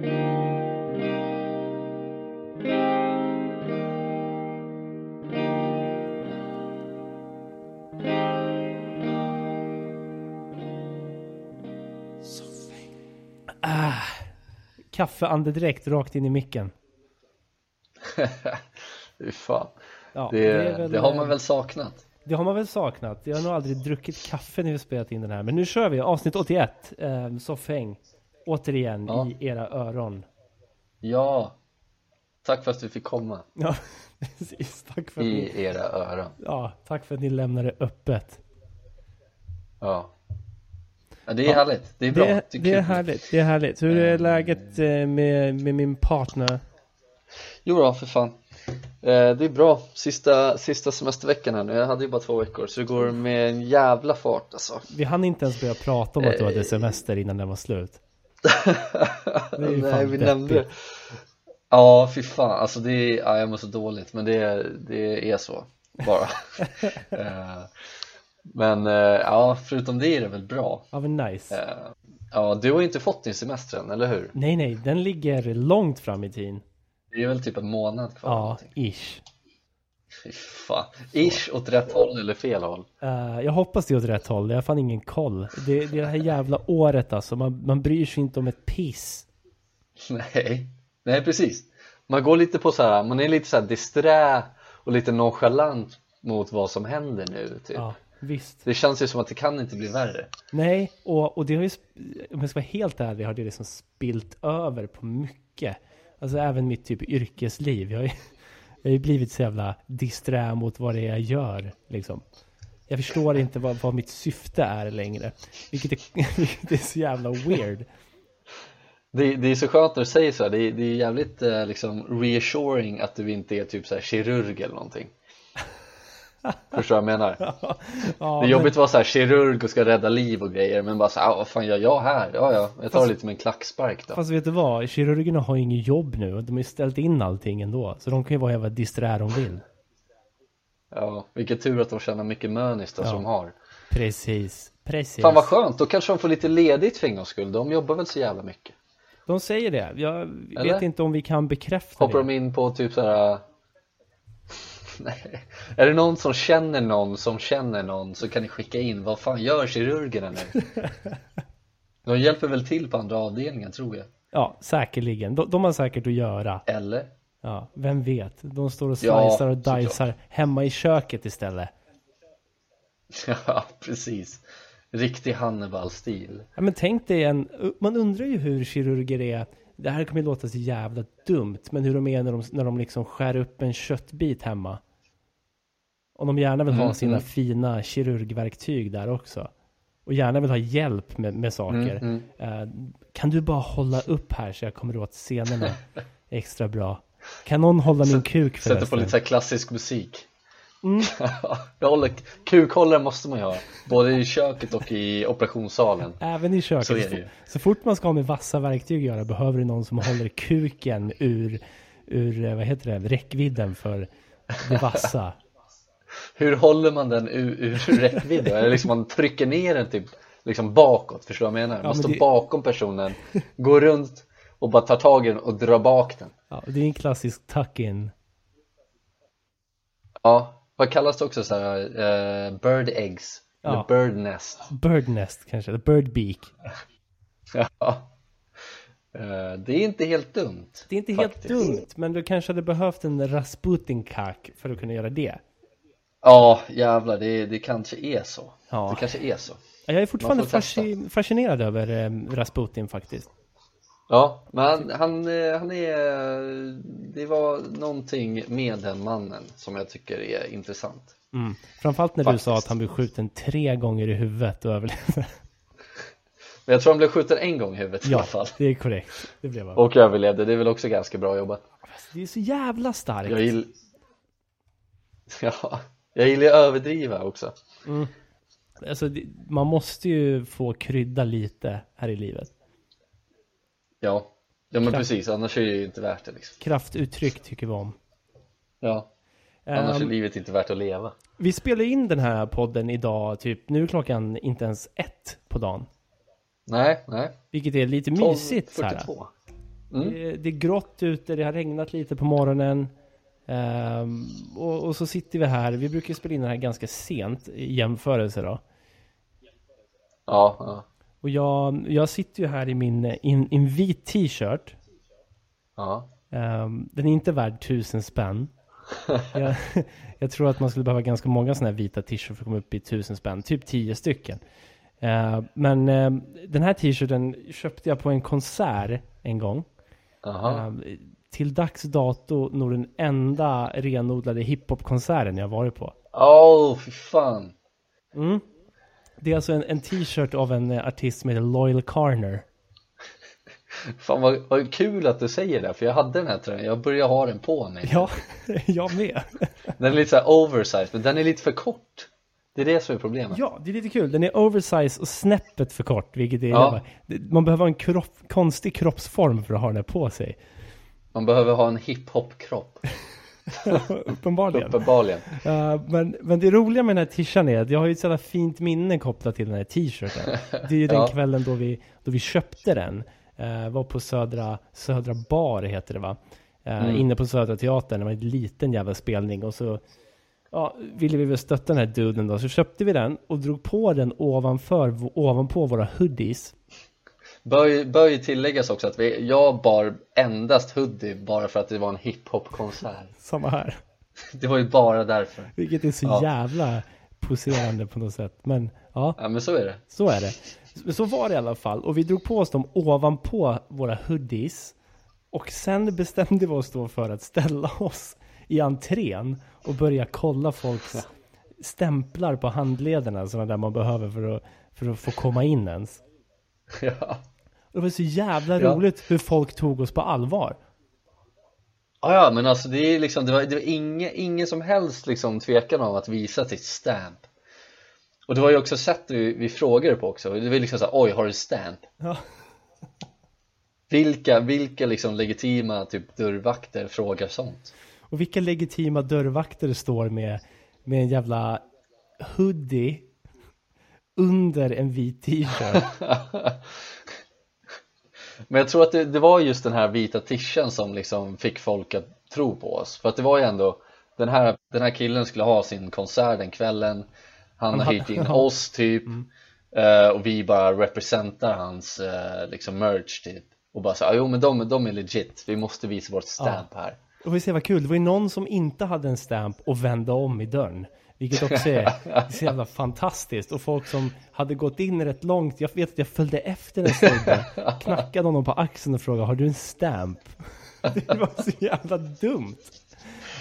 Ah, kaffeandedräkt rakt in i micken. Fy fan. Ja, Det, det, väl, har man eh, väl saknat. Det har man väl saknat. Jag har nog aldrig druckit kaffe när vi spelat in den här. Men nu kör vi avsnitt 81. Eh, Soffhäng. Återigen Ja. i era öron. Ja. Tack för att vi fick komma Ja, precis. Tack för, att ni, i era öron. ja, tack för att ni lämnar det öppet. Ja. ja det är härligt. Det är bra. Det, det är härligt. Det är härligt. Hur är läget eh, med, med min partner? Jo då, för fan. Eh, det är bra. Sista, sista semesterveckan här nu. Jag hade ju bara två veckor så det går med en jävla fart alltså. Vi hann inte ens börja prata om att du Eh. hade semester innan den var slut. Nej, vi nämnde det. Ja, fy fan. Alltså det är, ja, jag mår så dåligt men det, det är så bara. Eh, men eh, ja, förutom det är det väl bra. Ja men nice. Eh, Ja, du har inte fått din semester än, eller hur? Nej nej, den ligger långt fram i tiden. Det är väl typ en månad kvar Ja, ish. Fy fan. Ish åt rätt håll eller fel håll? Eh, jag hoppas det är åt rätt håll. Jag har fan ingen koll. Det, det är det här jävla året alltså. Man, man bryr sig inte om ett piss. Nej, nej precis. Man går lite på så här, man är lite så här disträ och lite nonchalant mot vad som händer nu typ. Ja, visst. Det känns ju som att det kan inte bli värre. Nej, och, och det har ju, om jag ska vara helt ärlig, har det liksom spilt över på mycket. Alltså även mitt typ yrkesliv. Jag har ju, jag har ju blivit så jävla disträ mot vad det är jag gör, liksom. Jag förstår inte vad, vad mitt syfte är längre. Vilket är, vilket är så jävla weird. Det, det är så skönt när du säger så här. Det, är, det är jävligt eh, liksom reassuring att du inte är typ så här kirurg eller någonting. Förstår du vad jag menar? Ja, Det är men- jobbigt att vara så här kirurg och ska rädda liv och grejer men bara så här, "Ah, vad fan gör jag här? Ja, ja, jag tar det lite med en klackspark då. Fast vet du vad? Kirurgerna har ju inget jobb nu. och De har ju ställt in allting ändå. Så de kan ju vara jävla disträ de vill. Ja, vilken tur att de tjänar mycket mönis då Ja. som har. Precis. Precis. Fan vad skönt, då kanske de får lite ledigt för en gångs skull. De jobbar väl så jävla mycket. De säger det. Jag vet Eller? inte om vi kan bekräfta Hoppar det. de in på typ så här. Nej. Är det någon som känner någon som känner någon så kan ni skicka in, vad fan gör kirurgerna nu? De hjälper väl till på andra avdelningen tror jag. Ja, säkerligen. De, de har säkert att göra. Eller? Ja, vem vet? De står och Ja, slicear och såklart. dicear hemma i köket istället. Ja, precis. Riktig Hannibal-stil. Ja, men tänk dig en... Man undrar ju hur kirurger är. Det här kommer ju låta så jävla dumt. Men hur de är när de, när de liksom skär upp en köttbit hemma. Och de gärna vill ha Mm, sina mm. fina kirurgverktyg där också. Och gärna vill ha hjälp med, med saker. Mm, Eh, kan du bara hålla upp här så jag kommer åt scenerna extra bra? Kan någon hålla min kuk Sätter på förresten? lite så klassisk musik. Mm. Jag håller, kukhållare måste man ju ha. Både i köket och i operationssalen. Även i köket. Så är det ju. så fort man ska ha med vassa verktyg att göra behöver du någon som håller kuken ur, ur eh, vad heter det, räckvidden för det vassa. Hur håller man den ur, ur räckvidd? då? Är det liksom man trycker ner den typ liksom bakåt? Förstår du vad jag menar? Man men står det- bakom personen, går runt och bara tar tag i den och drar bak den. Ja, det är en klassisk tuck-in. Ja, vad kallas det också så här? eh, bird eggs? Ja. Eller bird nest? Bird nest kanske, eller bird beak. Ja. Eh, det är inte helt dumt. Det är inte faktiskt. helt dumt, men du kanske hade behövt en Rasputin-kak för att kunna göra det. Ja, jävlar, det, det kanske är så. Ja. Det kanske är så. Ja, Jag är fortfarande fasci- fascinerad över eh, Rasputin faktiskt. Ja, men han, han, eh, han är, det var någonting med den mannen som jag tycker är intressant. Mm. Framförallt när du Faktiskt. sa att han blev skjuten tre gånger i huvudet och överlevde. Men jag tror han blev skjuten en gång i huvudet i Ja, alla fall. det är korrekt. Det blev han. Och överlevde, det är väl också ganska bra jobbat. Det är så jävla starkt. Jag gillar Ja, jag gillar att överdriva också. Alltså, det, man måste ju få krydda lite här i livet. Ja, ja men Kraft. precis, annars är det ju inte värt det liksom. Kraftuttryck tycker vi om. Ja, annars är Ehm, livet inte värt att leva. vi spelar in den här podden idag, typ nu är klockan inte ens ett på dagen. Nej, nej. Vilket är lite mysigt så här. 12.42. Mm. Det, det är grått ute, det har regnat lite på morgonen. Ehm, och, och så sitter vi här, vi brukar spela in den här ganska sent i jämförelse då. Ja, ja, Och jag, jag sitter ju här i min in, in vit t-shirt. ja. Ehm, den är inte värd tusen spänn. jag, jag tror att man skulle behöva ganska många sådana här vita t-shirts för att komma upp i tusen spänn. Typ tio stycken. Ehm, men ehm, den här t-shirten köpte jag på en konsert en gång. Jaha. Till dags dato nog den enda renodlade hiphop-konserten jag varit på. Åh, fy fan. Mm. Det är alltså en, en t-shirt av en eh, artist som heter Loyal Carner. Fan vad, vad kul att du säger det, för jag hade den här tröjan, jag börjar ha den på mig Ja, jag med. Den är lite såhär oversized, men den är lite för kort Det är det som är problemet Ja, det är lite kul. Den är oversize och snäppet för kort, vilket är... Ja. Man behöver ha en kropp, konstig kroppsform för att ha den här på sig. Man behöver ha en hiphop-kropp, Uppenbarligen. uppenbarligen Uh, men, men det roliga med den här t-shirten är att jag har ju ett sådant fint minne kopplat till den här t-shirten. Det är ju den Ja. kvällen då vi, då vi köpte den. Uh, var på Södra, Södra Bar heter det va? Uh, Mm. Inne på Södra Teatern, det var en liten jävla spelning och så Ja, ville vi väl stötta den här duden då, så köpte vi den och drog på den ovanför, ovanpå våra hoodies. Bör bör ju tilläggas också att vi, jag bar endast hoodie bara för att det var en hiphop-konsert Samma här. Det var ju bara därför Vilket är så Ja. jävla poserande på något sätt. Men ja, Ja men så är det Så är det. Så var det i alla fall. Och vi drog på oss dem ovanpå våra hoodies. Och sen bestämde vi oss då för att ställa oss i entrén och börja kolla folks stämplar på handlederna, sådana där man behöver för att, för att få komma in ens. Ja Det var så jävla Ja. roligt hur folk tog oss på allvar. Ja, ja men alltså det är liksom, det var, det var ingen, ingen som helst liksom tvekan om att visa sitt stamp Och det var ju också sätt vi, vi frågade på också, det var liksom såhär, oj har du stamp? Ja. Vilka, vilka liksom legitima typ dörrvakter frågar sånt? Och vilka legitima dörrvakter står med, med en jävla hoodie under en vit t-shirt. Men jag tror att det, det var just den här vita tischen som liksom fick folk att tro på oss. För att det var ju ändå Den här, den här killen skulle ha sin konsert den kvällen. Han har hyrt in oss typ. Eh, Och vi bara representar hans eh, liksom merch typ. Och bara så ah, jo men de, de är legit. Vi måste visa vårt stamp här. Och vi ser vad kul, det var ju någon som inte hade en stamp och vände om i dörren. Vilket också är så jävla fantastiskt. Och folk som hade gått in rätt långt, jag vet att jag följde efter en snubbe, knackade honom på axeln och frågade har du en stamp? Det var så jävla dumt.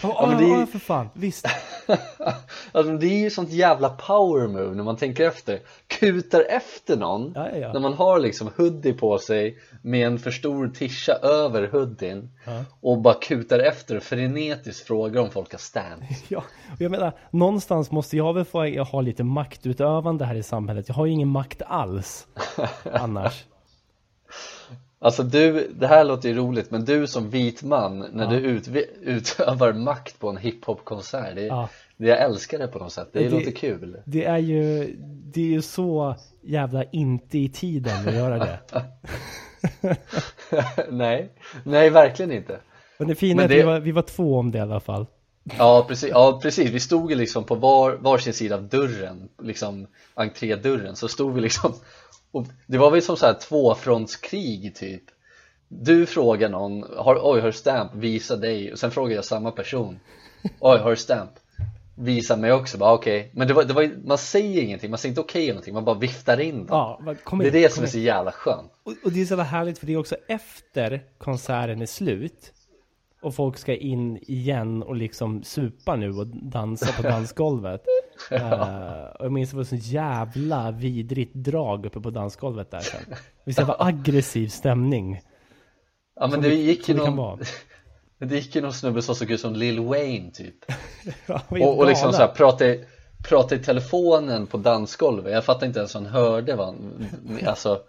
Ja, Ja, men det är- ja, för fan, visst. Alltså det är ju sånt jävla power move när man tänker efter Kutar efter någon Ja, ja, ja. När man har liksom hoodie på sig Med en för stor tisha över hoodien. Och bara kutar efter och frenetiskt frågar om folk har stamp Ja, och jag menar, någonstans måste jag väl få ha lite maktutövande här i samhället. Jag har ju ingen makt alls annars. Alltså du, det här låter ju roligt men du som vit man När Ja. du ut, utövar makt på en hiphop-konsert det, Ja. det Jag älskar det på något sätt, det, Det- låter kul Det är ju, det är ju så jävla inte i tiden att göra det. Nej, nej verkligen inte Men det fina Men är att det- vi var, vi var två om det i alla fall. Ja precis, ja, precis. vi stod ju liksom på var, varsin sida av dörren, liksom entrédörren, så stod vi liksom och Det var väl som så här tvåfrontskrig typ Du frågar någon, har, oj har du stamp? Visa dig, och sen frågar jag samma person Oj har du stamp? Visa mig också, bara okej Men det var, det var, man säger ingenting, man säger inte okej eller någonting, man bara viftar in dem Ja, kom Det är in, det som är in. så jävla skönt Och, och det är så jävla härligt för det är också efter konserten är slut och folk ska in igen och liksom supa nu och dansa på dansgolvet. Eh, och jag minns det var så jävla vidrigt drag uppe på dansgolvet där sen. Var så jävla aggressiv stämning. Ja men det det- gick ju någon. Det gick ju någon snubbe som såg ut som Lil Wayne typ Ja, Och, och liksom galen. såhär prata i, prata i telefonen på dansgolvet Jag fattar inte ens om han hörde vad han, alltså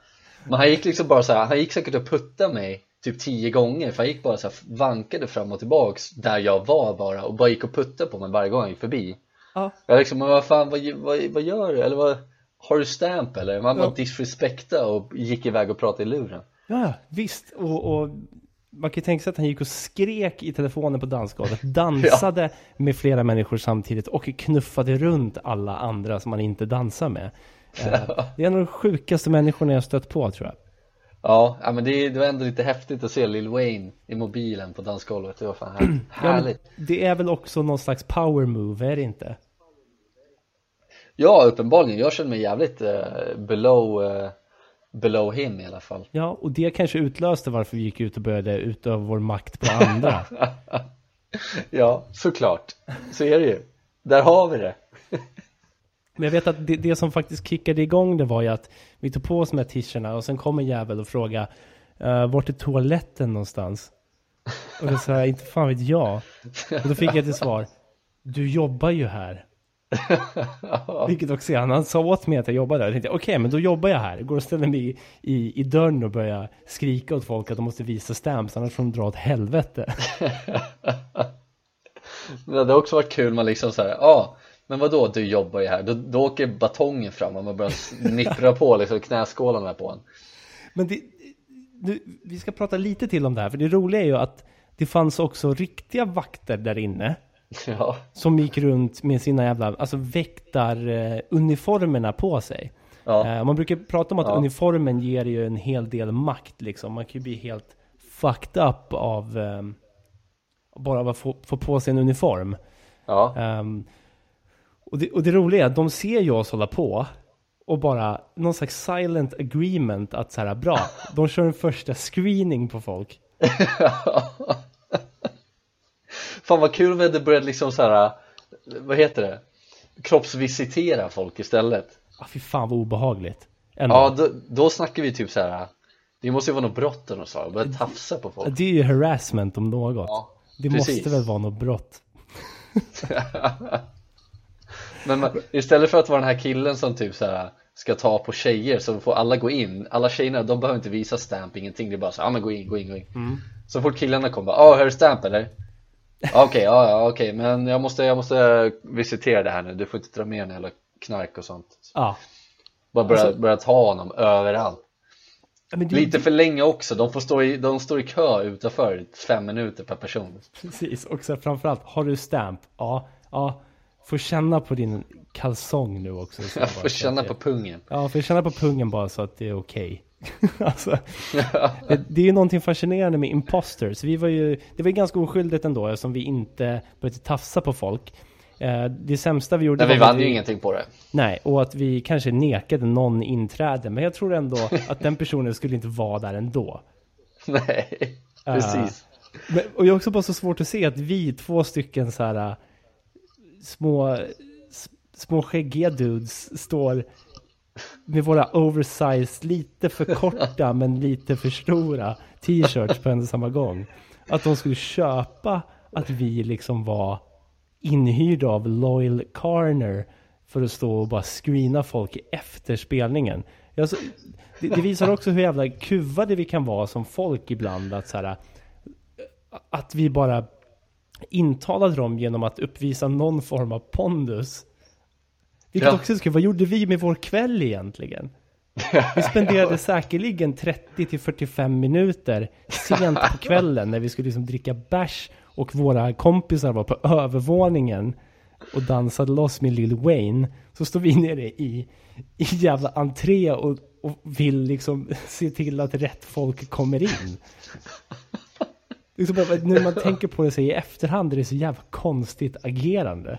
Men han gick liksom bara såhär, han gick säkert och puttade mig typ tio gånger För han gick bara såhär, vankade fram och tillbaks där jag var bara Och bara gick och puttade på mig varje gång han gick förbi Ja, Jag liksom, men vad fan, vad, vad, vad gör du? Eller vad, har du stamp eller? Man bara Ja. disrespekta och gick iväg och pratade i luren ja, visst. Och, och man kan ju tänka sig att han gick och skrek i telefonen på dansgolvet, dansade med flera människor samtidigt och knuffade runt alla andra som man inte dansar med. Eh, det är en av de sjukaste människorna jag stött på tror jag. Ja, men det, det var ändå lite häftigt att se Lil Wayne i mobilen på dansgolvet, det var fan här, härligt. det är väl också någon slags power move, är det inte? Ja, uppenbarligen, jag känner mig jävligt eh, below, eh, below him i alla fall. Ja, och det kanske utlöste varför vi gick ut och började utöva vår makt på andra. Ja, såklart, så är det ju. Där har vi det Men jag vet att det, det som faktiskt kickade igång det var ju att vi tog på oss de här t-shirtarna och sen kom en jävel och frågade uh, vart är toaletten någonstans? Och då sa jag, inte fan vet jag. Och då fick jag till svar, du jobbar ju här. Vilket också är, han sa åt mig att jag jobbade där. Jag tänkte, okej, men då jobbar jag här. Går och ställer mig i, i, i dörren och börjar skrika åt folk att de måste visa stamps, annars får de dra åt helvete. Det hade också varit kul man liksom såhär, ja ah, men vadå du jobbar ju här, då, då åker batongen fram och man börjar nippra på liksom knäskålarna på en Men det, nu, vi ska prata lite till om det här, för det roliga är ju att det fanns också riktiga vakter där inne. Ja, Som gick runt med sina jävla, alltså väktaruniformerna på sig. ja, Eh, man brukar prata om att Ja. uniformen ger ju en hel del makt liksom. Man kan ju bli helt fucked up av eh, bara att få, få på sig en uniform. ja, Ehm, och, det, och det roliga är att de ser ju oss hålla på och bara någon slags silent agreement att så här bra, de kör en första screening på folk. Fan vad kul om vi hade börjat liksom så här, vad heter det? Kroppsvisitera folk istället Ah, fy fan vad obehagligt. Ändå. Ja, då, då snackar vi typ så här. Det måste ju vara något brott eller något sånt, börja tafsa på folk Det är ju harassment om något. Ja, det precis. måste väl vara något brott. Men man, istället för att vara den här killen som typ så här ska ta på tjejer så får alla gå in. Alla tjejerna, de behöver inte visa stamp, ingenting. Det är bara så ja men gå in, gå in, gå in. Så fort killarna kommer, ja här är stamp eller? Ja, Okej, ja, ja okej, men jag måste, jag måste visitera det här nu. Du får inte dra med den jävla knark och sånt. Ja. Bara börja, Alltså- börja ta honom överallt. Ja, det, Lite för länge också, de, får stå i, de står i kö utanför fem minuter per person. Precis, och så framförallt, har du stamp? Ja, ja. Får känna på din kalsong nu också. så Jag får känna på pungen Ja, får känna på pungen bara så att det är okej. alltså, det, det är ju någonting fascinerande med imposters. Vi var ju, det var ju ganska oskyldigt ändå eftersom vi inte började tafsa på folk. Eh, det sämsta vi gjorde Nej vi vann ju ingenting på det Nej, och att vi kanske nekade någon inträde. Men jag tror ändå att den personen skulle inte vara där ändå. Nej, precis Men, och det är också bara så svårt att se att vi två stycken så här små, små skäggiga dudes står med våra oversized, lite för korta men lite för stora t-shirts på en och samma gång. Att de skulle köpa att vi liksom var inhyrda av Loyal Carner för att stå och bara screena folk efter spelningen. Alltså, det, det visar också hur jävla kuvade vi kan vara som folk ibland. Att, så här, att vi bara intalade dem genom att uppvisa någon form av pondus. Vilket Ja. också skulle, vad gjorde vi med vår kväll egentligen? Vi spenderade säkerligen 30 till 45 minuter sent på kvällen när vi skulle liksom dricka bärs och våra kompisar var på övervåningen och dansade loss med Lil Wayne. Så står vi nere i, i jävla entré och, och vill liksom se till att rätt folk kommer in. Liksom bara, när man tänker på det så i efterhand är det så jävla konstigt agerande.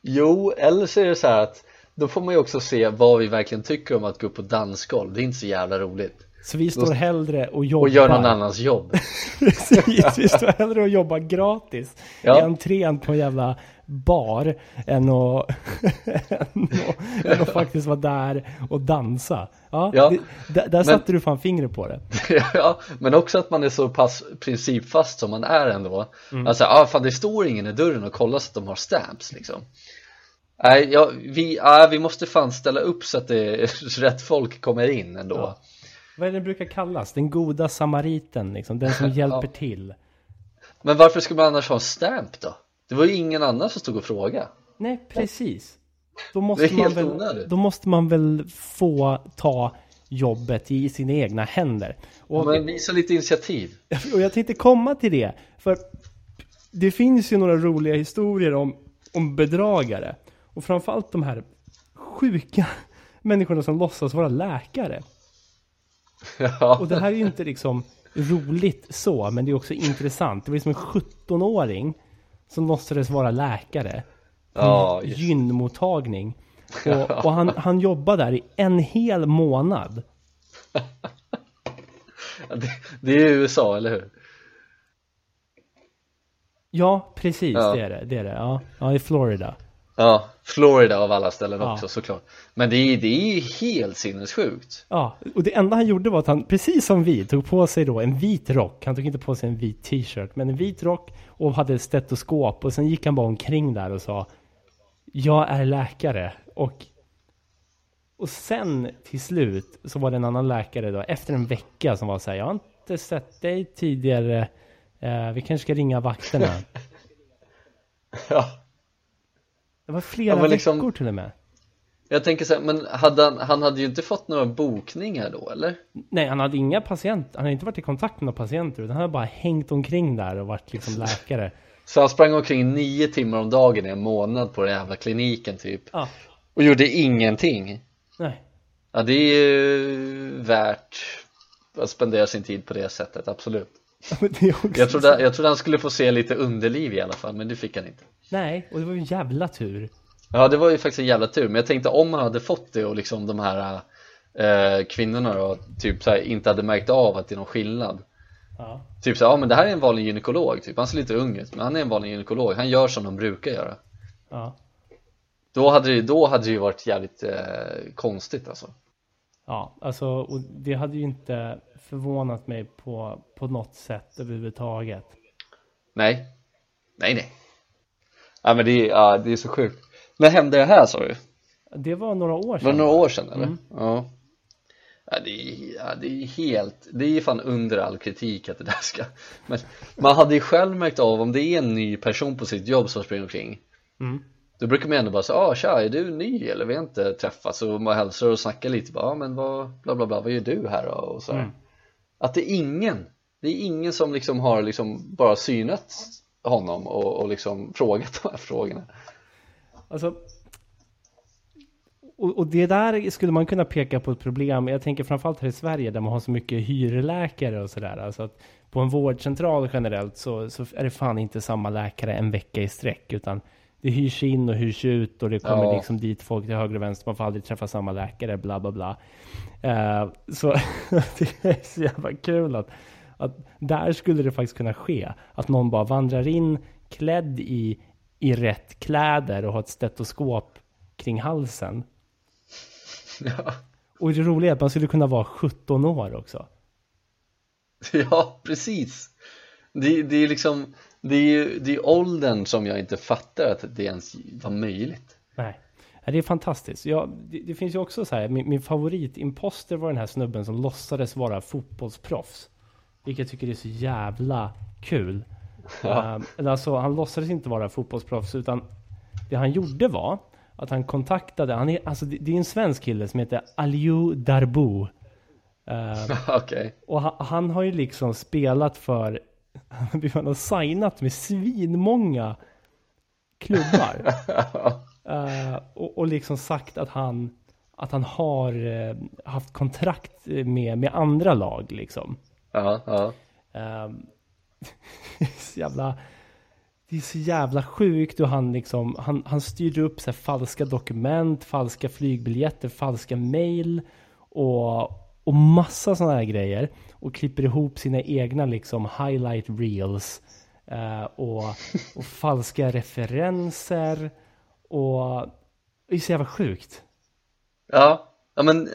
Jo, eller så är det så här att då får man ju också se vad vi verkligen tycker om att gå upp på dansgolv Det är inte så jävla roligt så vi står hellre och jobbar. Och gör någon annans jobb Precis, vi står hellre och jobbar gratis Ja. i entrén på en jävla bar än att, än att, än att faktiskt vara där och dansa. Ja, Ja, det, där, satte du fan fingret på det. Ja, men också att man är så pass principfast som man är ändå Mm. Alltså, ah, fan det står ingen i dörren och kollar så att de har stamps liksom Nej, ja, vi, ah, vi måste fan ställa upp så att det rätt folk kommer in ändå Ja. Vad är det det brukar kallas? Den goda samariten, liksom. Den som hjälper till. Men varför ska man annars ha en stamp då? Det var ju ingen annan som stod och frågade Nej, precis. Då måste, man väl, onödigt. då måste man väl få ta jobbet i sina egna händer. Och, Men visa lite initiativ. och jag tänkte komma till det, för det finns ju några roliga historier om, om bedragare. Och framförallt de här sjuka människorna som låtsas vara läkare. Ja, Och det här är ju inte liksom roligt så, men det är också intressant. Det var liksom en 17-åring som låtsades vara läkare. Ja, just. gynmottagning. Och, och han, han jobbade där i en hel månad. det, det är USA, eller hur? Ja, precis, Ja. det är det. det, är det. Ja, ja, i Florida. Ja, Florida av alla ställen Ja. också såklart Men det är, det är ju helt sinnessjukt Ja, och det enda han gjorde var att han, precis som vi, tog på sig då en vit rock. Han tog inte på sig en vit t-shirt, men en vit rock och hade ett stetoskop. Och sen gick han bara omkring där och sa Jag är läkare. Och, och sen till slut så var det en annan läkare då, efter en vecka som var så här, jag har inte sett dig tidigare. Eh, vi kanske ska ringa vakterna. Ja, Det var flera Ja, liksom- veckor till och med. jag tänker så här, men hade han, han hade ju inte fått några bokningar då, eller? Nej, han hade inga patienter. Han hade inte varit i kontakt med några patienter. Utan han hade bara hängt omkring där och varit liksom läkare. Så han sprang omkring nio timmar om dagen i en månad på den jävla kliniken typ Ja, Och gjorde ingenting nej. Ja, det är ju värt att spendera sin tid på det sättet, absolut Jag trodde, jag trodde han skulle få se lite underliv i alla fall, men det fick han inte Nej, och det var ju en jävla tur. Ja, det var ju faktiskt en jävla tur, men jag tänkte om han hade fått det och liksom de här eh, kvinnorna då, typ så här, inte hade märkt av att det är någon skillnad Ja. Typ så här, ja men det här är en vanlig gynekolog, typ. han ser lite ung ut, men han är en vanlig gynekolog, han gör som de brukar göra Ja. Då hade det, då hade det ju varit jävligt eh, konstigt alltså Ja, alltså, och det hade ju inte förvånat mig på, på något sätt överhuvudtaget. Nej, nej nej Ja men det är, ja, det är så sjukt När hände det här sa du? Det var några år Var det sedan. några år sedan eller? Mm. Ja Ja det, är, ja det är helt, det är fan under all kritik att det där ska Men man hade ju själv märkt av om det är en ny person på sitt jobb som springer omkring Mm. Då brukar man ändå bara säga, ah tja, är du ny eller vi har inte träffats? Och man hälsar och snackar lite, bara, ah, men vad, bla bla bla, vad gör du här då? Och så. Mm. Att det är ingen, det är ingen som liksom har liksom bara synat honom och, och liksom frågat de här frågorna Alltså, och, och det där skulle man kunna peka på ett problem. Jag tänker framförallt här i Sverige där man har så mycket hyrläkare och sådär. Alltså att på en vårdcentral generellt så, så är det fan inte samma läkare en vecka i sträck. Utan det hyrs in och hyrs ut och det kommer Ja. liksom dit folk till höger och vänster. Man får aldrig träffa samma läkare, bla bla bla. Eh, så det är så jävla kul att, att där skulle det faktiskt kunna ske. Att någon bara vandrar in klädd i, i rätt kläder och har ett stetoskop kring halsen. Ja, Och det roliga är att man skulle kunna vara 17 år också. ja precis det, det är liksom, det är ju det är åldern som jag inte fattar att det ens var möjligt Nej. Det är fantastiskt. Ja, det, det finns ju också så här, min, min favoritimposter var den här snubben som låtsades vara fotbollsproffs. Vilket jag tycker är så jävla kul. Ja. Eller alltså, han låtsades inte vara fotbollsproffs utan det han gjorde var att han kontaktade, han är, alltså det, det är en svensk kille som heter Aliou Darbo. Ehm, Okej, och han, han har ju liksom spelat för, han har signat med svinmånga klubbar. Eh, och, och liksom sagt att han, att han har eh, haft kontrakt med, med andra lag liksom. ja, ja är så jävla det är så jävla sjukt och han liksom han, han styrde upp så falska dokument, falska flygbiljetter, falska mail och, och massa sådana här grejer och klipper ihop sina egna liksom highlight reels eh, och, och falska referenser och det är så jävla sjukt. Ja, ja men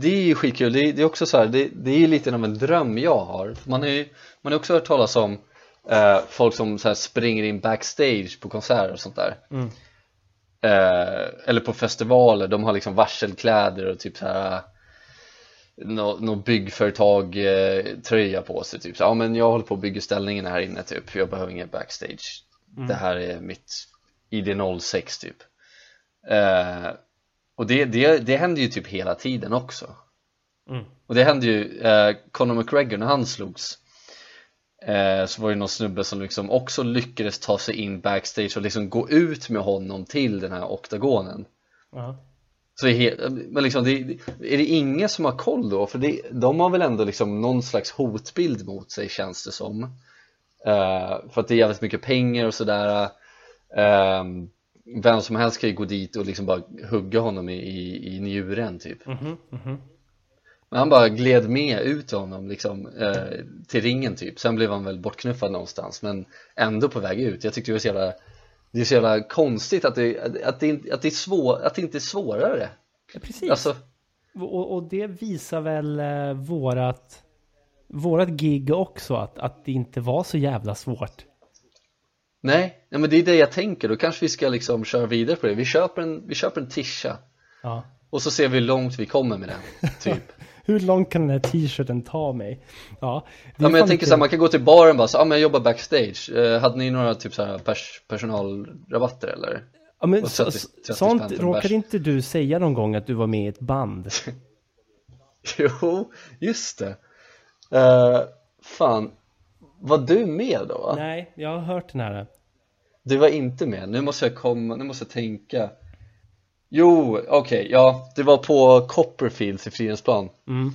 det är ju skitkul, det är, det är också så här, det, det är ju lite av en dröm jag har Man har ju man har också hört talas om eh, folk som så springer in backstage på konserter och sånt där Mm. eh, Eller på festivaler, de har liksom varselkläder och typ så här Nå, någon byggföretag eh, tröja på sig typ. Så, ja men jag håller på att bygga ställningen här inne typ, jag behöver ingen backstage. Det här är mitt ID06 typ. Eh, Och det, det, det händer ju typ hela tiden också. Mm. Och det hände ju, eh, Conor McGregor när han slogs eh, Så var det någon snubbe som liksom också lyckades ta sig in backstage och liksom gå ut med honom till den här oktagonen. Ja. Så helt, men liksom, det, är det ingen som har koll då? För det, de har väl ändå liksom någon slags hotbild mot sig känns det som. Eh, För att det är jävligt mycket pengar och sådär. Ehm, Vem som helst kan ju gå dit och liksom bara hugga honom i, i, i njuren typ. Mhm, mhm. Men han bara gled med ut honom liksom eh, till ringen typ. Sen blev han väl bortknuffad någonstans men ändå på väg ut. Jag tyckte det var så jävla Det är så jävla konstigt att det, att det, att det, är svår, att det inte är svårare Ja, precis. Alltså, Och, och det visar väl eh, vårat, vårat gig också, att, att det inte var så jävla svårt. nej, nej men det är det jag tänker, då kanske vi ska liksom köra vidare på det Vi köper en, vi köper en tisha Ja. och så ser vi hur långt vi kommer med den, typ Hur långt kan den här t-shirten ta mig? Ja, Ja men jag tänker såhär, man kan gå till baren och bara så, ja men jag jobbar backstage eh, Hade ni några typ såhär pers personalrabatter eller? Ja, men och så, 30 så- 30 sånt råkade inte du säga någon gång att du var med i ett band? Jo, just det uh, Fan, var du med då? Nej, jag har hört den här. Du var inte med, nu måste jag komma, nu måste jag tänka Jo, okej, ja, det var på Copperfields i Fridhemsplan. Mm.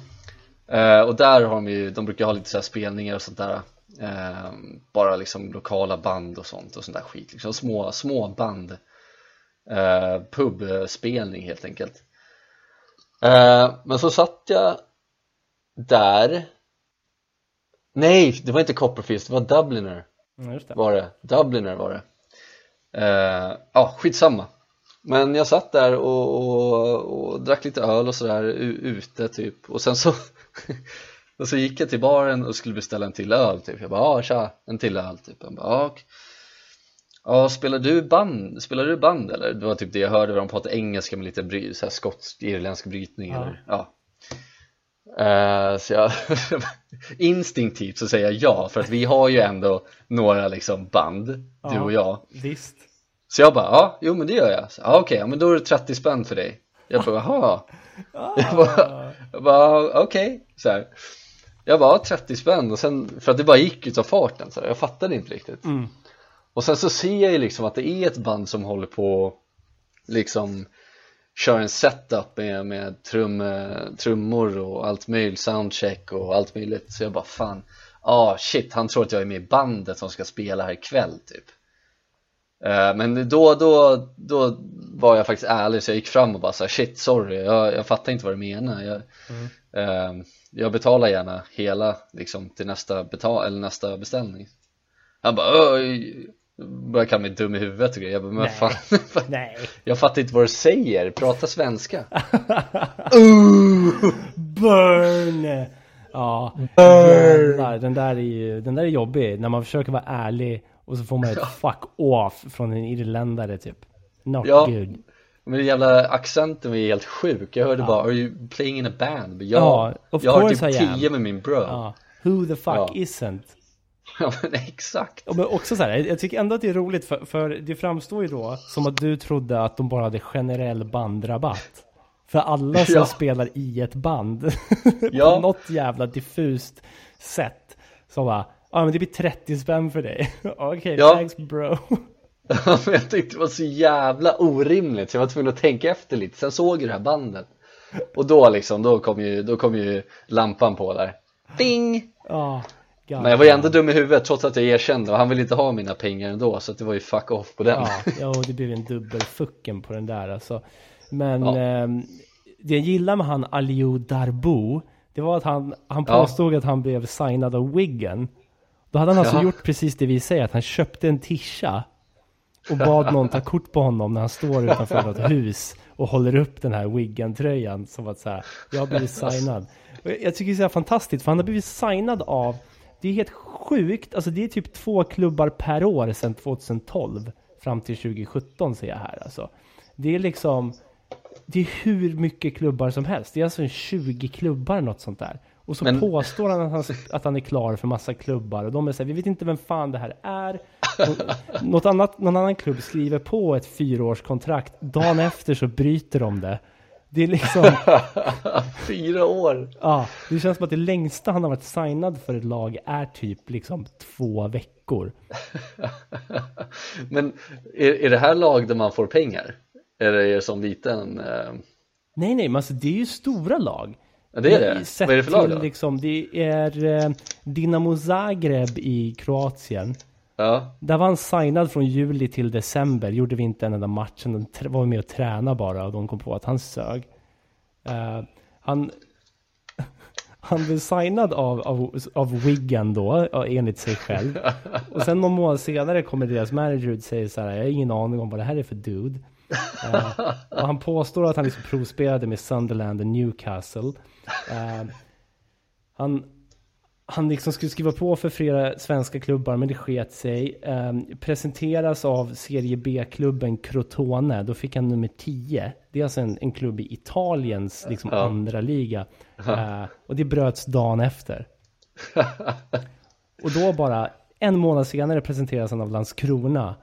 Eh, och där har de ju, de brukar ha lite så spelningar och sånt där eh, Bara liksom lokala band och sånt och sånt där skit liksom, små, små band eh, Pubspelning helt enkelt. Eh, Men så satt jag där. Nej, det var inte Copperfields, det var Dubliner. Just det. var det, Dubliner var det. Eh, Ja, skitsamma Men jag satt där och, och, och drack lite öl och sådär ute typ Och sen så Och så gick jag till baren och skulle beställa en till öl typ Jag bara, ja tja, en till öl typ Jag bara, ja, ja spelar du band, spelar du band eller? Det var typ det jag hörde, de pratade engelska med lite bry, så här skotsk, irländsk brytning Ja. eller ja Eh, så jag instinktivt så säger jag ja för att vi har ju ändå några liksom band, du Ja. och jag Visst. Så jag bara, ja, jo men det gör jag. Så, Ja okej, ja, men då är det 30 spänn för dig. Jag bara, jaha. Jag bara, jag bara okej, så här. Jag bara, ja, 30 spänn. Och sen, för att det bara gick utav farten så här. jag fattade inte riktigt. Mm. Och sen så ser jag ju liksom att det är ett band som håller på liksom kör en setup med, med trum, trummor och allt möjligt, soundcheck och allt möjligt. Så jag bara fan, ah shit han tror att jag är med i bandet som ska spela här ikväll typ Men då, då, då var jag faktiskt ärlig så jag gick fram och bara så här, shit sorry, jag, jag fattar inte vad du menar jag, eh, jag betalar gärna hela liksom till nästa, betal eller nästa beställning Han bara Oj, började kalla mig dum i huvudet och grejer Jag bara, men Nej. fan, Nej. jag fattar inte vad du säger, prata svenska Burn! Ja, jävlar. Den där är ju, den där är jobbig. När man försöker vara ärlig och så får man ett fuck off från en irländare typ. Not Ja. good. Men den jävla accenten var ju helt sjuk, jag hörde bara Are you playing in a band? Men jag, Ja, of jag har typ tio med min bro Ja. Who the fuck Ja. isn't? Ja men exakt Ja, men också så här, jag tycker ändå att det är roligt för, för det framstår ju då som att du trodde att de bara hade generell bandrabatt. För alla som Ja. spelar i ett band Ja. på något jävla diffust sätt. Så bara, ja men det blir 30 spänn för dig. Okej, Ja. thanks bro. Ja, jag tyckte det var så jävla orimligt så jag var tvungen att tänka efter lite Sen såg jag det här bandet Och då liksom, då kom ju, då kom ju lampan på där Bing! Ja, God. Men jag var ju ändå dum i huvudet trots att jag erkände och han ville inte ha mina pengar ändå så det var ju fuck off på den Ja, ja och det blev en dubbelfucken på den där alltså. Men Ja. ehm, det jag gillar med han Aliou Darbo, det var att han, han Ja. påstod att han blev signad av Wiggen. Då hade han alltså Ja. gjort precis det vi säger, att han köpte en tisha och bad någon ta kort på honom när han står utanför något hus och håller upp den här Wiggen-tröjan som att säga, jag har blivit signad. Och jag tycker det är så här fantastiskt, för han har blivit signad av, det är helt sjukt, alltså det är typ två klubbar per år sedan 2012 fram till 2017 ser jag här alltså. Det är liksom, det är hur mycket klubbar som helst. Det är alltså en 20 klubbar något sånt där. Och så Men- påstår han att, han att han är klar för massa klubbar och de är så här, vi vet inte vem fan det här är. Och Något annat, någon annan klubb skriver på ett fyraårskontrakt, dagen efter så bryter de det. Det är liksom, Fyra år! ja, det känns som att det längsta han har varit signad för ett lag är typ liksom två veckor. Men är, är det här lag där man får pengar? Eller är det som liten? Eh... Nej, nej, men alltså det är ju stora lag. Ja, det är det. Sett Vad är det för lag då? Liksom, det är eh, Dinamo Zagreb i Kroatien. Ja, Där var han signad från juli till december, gjorde vi inte en enda match, han var med och tränade bara och de kom på att han sög. Eh, han, han blev signad av, av, av Wigan då, enligt sig själv. Och sen någon månad senare kommer deras manager ut och säger så här, jag har ingen aning om vad det här är för dude. Eh, och han påstår att han liksom provspelade med Sunderland och Newcastle. Eh, han, han liksom skulle skriva på för flera svenska klubbar men det sket sig. Ehm, presenteras av Serie B-klubben Crotone, då fick han nummer 10. Det är alltså en, en klubb i Italiens liksom, Ja. andra liga. Eh, och det bröts dagen efter. och då bara en månad senare presenteras han av Landskrona.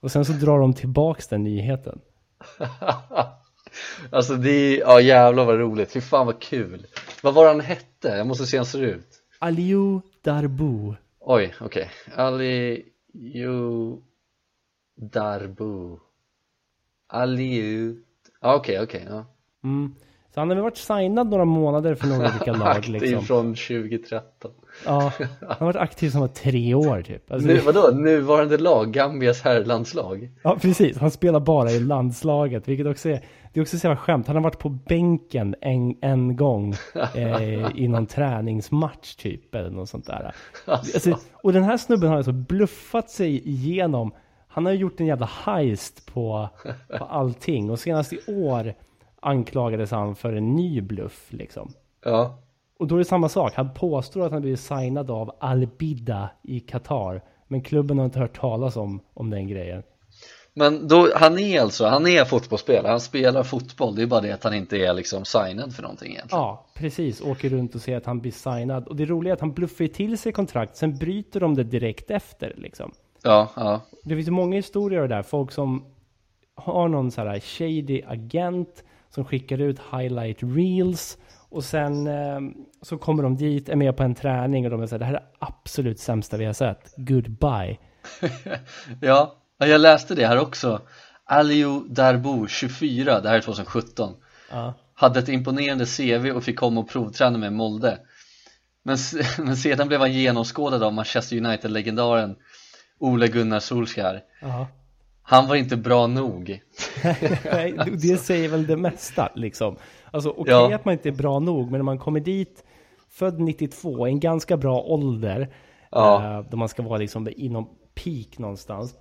Och sen så drar de tillbaks den nyheten. alltså det är, ja jävlar vad roligt, fy fan vad kul Vad var han hette? Jag måste se hur han ser ut Aliou Darbu. Oj, okej Aliou Darbu Aliou Ja okej, okej, ja Mm. Så han har väl varit signad några månader för några olika lag liksom. från 2013 Ja, han har varit aktiv som var tre år typ. Alltså, nu, Vadå, nuvarande lag, Gambias herrlandslag? Ja, precis. Han spelar bara i landslaget, vilket också är, det är också så jävla skämt. Han har varit på bänken en, en gång eh, i någon träningsmatch typ, eller något sånt där. Alltså, och den här snubben har alltså bluffat sig igenom. Han har ju gjort en jävla heist på, på allting. Och senast i år anklagades han för en ny bluff liksom. Ja, Och då är det samma sak. Han påstår att han blivit signad av Al-Bida i Qatar. Men klubben har inte hört talas om, om den grejen. men då, han är alltså, han är fotbollsspelare, han spelar fotboll Det är bara det att han inte är liksom signad för någonting egentligen Ja, precis. Åker runt och säger att han blir signad. Och det roliga är att han bluffar till sig kontrakt, sen bryter de det direkt efter liksom. Ja, ja, Det finns många historier där. Folk som har någon så här shady agent som skickar ut highlight reels och sen eh, så kommer de dit, är med på en träning och de är så här, det här är absolut sämsta vi har sett. Goodbye. Ja, ja, jag läste det här också Aliou Darbo, 24, det här är 2017 Ja. Hade ett imponerande CV och fick komma och provträna med Molde men, men sedan blev han genomskådad av Manchester United-legendaren Ole Gunnar Solskjaer Ja. Han var inte bra nog Nej, det säger väl det mesta liksom. Alltså okej Ja. att man inte är bra nog, men när man kommer dit född 92, i en ganska bra ålder, Ja. eh, då man ska vara liksom inom peak någonstans.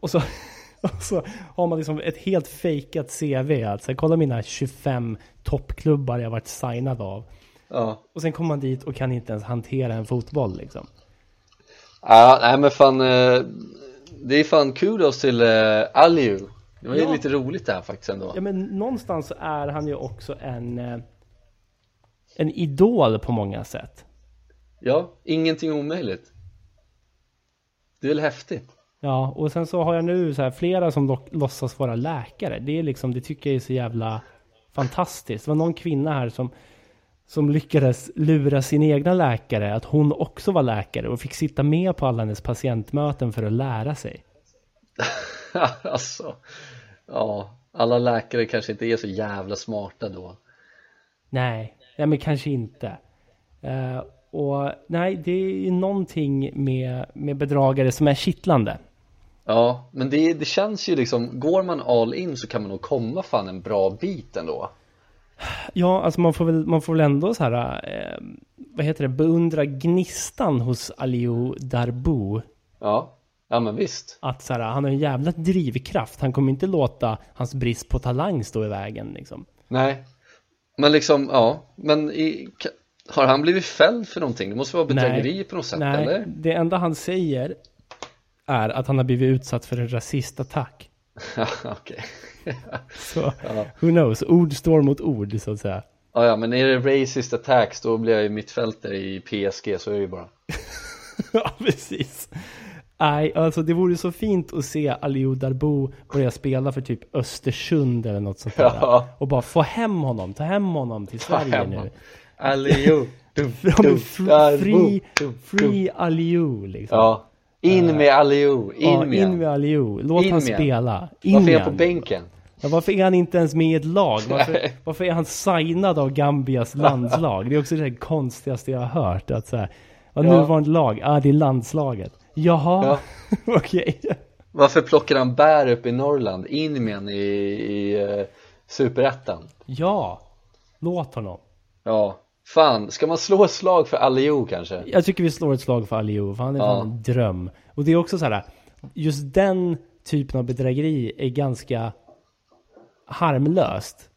Och så, och så har man liksom ett helt fejkat CV. Alltså, kolla mina 25 toppklubbar jag varit signad av. Ja, Och sen kommer man dit och kan inte ens hantera en fotboll liksom. ja nej men fan eh, Det är fan kudos till eh, Aliou Det var ju Ja. lite roligt det här faktiskt ändå Ja men någonstans är han ju också en, eh, en idol på många sätt. Ja, ingenting omöjligt Det är väl häftigt Ja, och sen så har jag nu så här flera som lo- låtsas vara läkare. Det är liksom, det tycker jag är så jävla fantastiskt. Det var någon kvinna här som, som lyckades lura sin egna läkare att hon också var läkare och fick sitta med på alla hennes patientmöten för att lära sig. alltså, ja, alla läkare kanske inte är så jävla smarta då Nej, nej men kanske inte. Eh, och nej, det är ju någonting med, med bedragare som är kittlande. Ja, men det, det känns ju liksom, går man all in så kan man nog komma fan en bra bit ändå Ja, alltså man får väl, man får väl ändå så här, eh, vad heter det, beundra gnistan hos Aliou Darbu. Ja, ja men visst Att så här, han har en jävla drivkraft. Han kommer inte låta hans brist på talang stå i vägen liksom. Nej, men liksom, ja, men i, har han blivit fälld för någonting? Det måste vara bedrägeri på något sätt, Nej, eller? det enda han säger är att han har blivit utsatt för en rasistattack. Okej Så, who knows, ord står mot ord så att säga. Ja, ja, men är det racist attacks då blir jag ju mittfältare i PSG, så är det ju bara ja, precis. Nej, alltså det vore så fint att se Aliou Darbo börja spela för typ Östersund eller något sånt där. Ja. Och bara få hem honom, ta hem honom till Sverige hem nu. Aliou, fr- Darbo, free, free Aliou liksom. Ja, in med Aliou, in Ja, med in med Aliou. Låt In han med spela. In Varför är han på bänken? Ja, varför är han inte ens med i ett lag? Varför, varför är han signad av Gambias landslag? Det är också det konstigaste jag har hört. Att så här, ja, Ja. nuvarande lag, ja det är landslaget. Jaha, okej. Varför plockar han bär upp i Norrland? In med han i, i uh, Superettan? Ja, låt honom. Ja, fan, ska man slå ett slag för Aliou kanske? Jag tycker vi slår ett slag för Aliou, för han är Ja. fan en dröm. Och det är också så här, just den typen av bedrägeri är ganska harmlöst.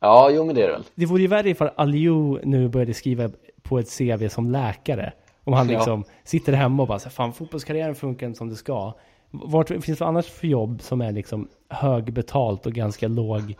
Ja, jo men det är det väl Det vore ju värre ifall Aliou nu började skriva på ett CV som läkare. Om han Ja. liksom sitter hemma och bara så fan fotbollskarriären funkar inte som det ska. Vart finns det annars för jobb som är liksom högbetalt och ganska låg,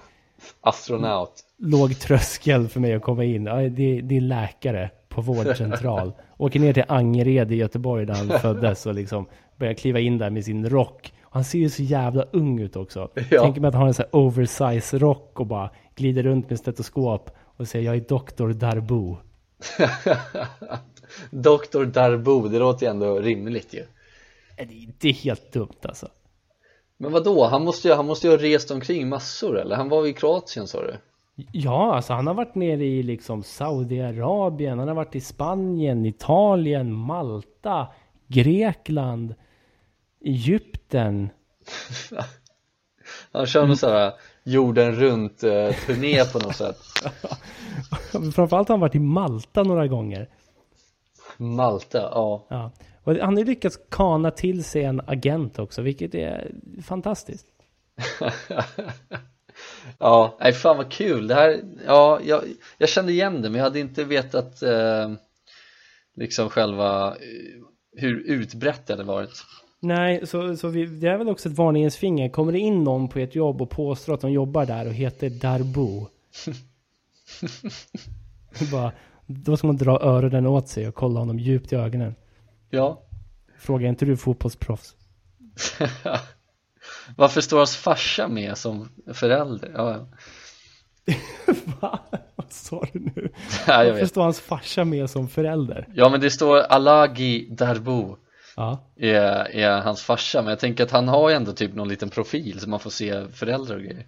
Astronaut låg tröskel för mig att komma in? Ja, det, det är läkare på vårdcentral. Åker ner till Angered i Göteborg där han föddes och liksom börjar kliva in där med sin rock. Han ser ju så jävla ung ut också. Ja. Tänker mig att han har en sån här oversize rock och bara glider runt med stetoskop och säger jag är doktor Darbo. Dr. Darbo, det låter ju ändå rimligt ju Det är helt dumt alltså. Men vad då? Han måste ju, han måste ju ha rest omkring massor eller? Han var ju i Kroatien sa du? Ja, alltså han har varit nere i liksom Saudiarabien, han har varit i Spanien, Italien, Malta, Grekland, Egypten. Han kör någon sån här jorden runt eh, turné på något sätt Framförallt har han varit i Malta några gånger. Malta, ja Ja. Och han har lyckats kana till sig en agent också, vilket är fantastiskt. Ja, nej fan vad kul det här, ja jag, jag kände igen det men jag hade inte vetat eh, liksom själva eh, hur utbrett det hade varit Nej, så, så vi, det är väl också ett varningens finger. Kommer det in någon på ett jobb och påstår att de jobbar där och heter Darbo. bara, då ska man dra öronen åt sig och kolla honom djupt i ögonen. Ja Fråga, är inte du fotbollsproffs? Varför står hans farsa med som förälder? Ja, ja. Va? Vad sa du nu? Jag Varför vet. står hans farsa med som förälder? ja men det står Alagi Darbo Ja. är, är hans farsa men jag tänker att han har ju ändå typ någon liten profil så man får se föräldrar och grejer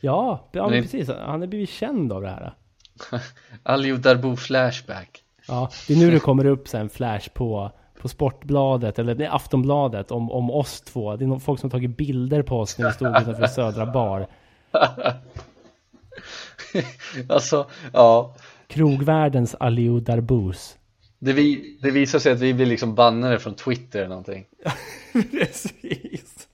Ja, ja men precis. Han har blivit känd av det här. Aliou Darbo Flashback Ja, det är nu det kommer upp en flash på, på Sportbladet, eller nej, Aftonbladet, om, om oss två. Det är någon, folk som har tagit bilder på oss när vi stod utanför Södra Bar. Alltså, ja Krogvärldens Aliou Darbous. Det, vi, det visar sig att vi blir liksom bannade från Twitter eller någonting Precis.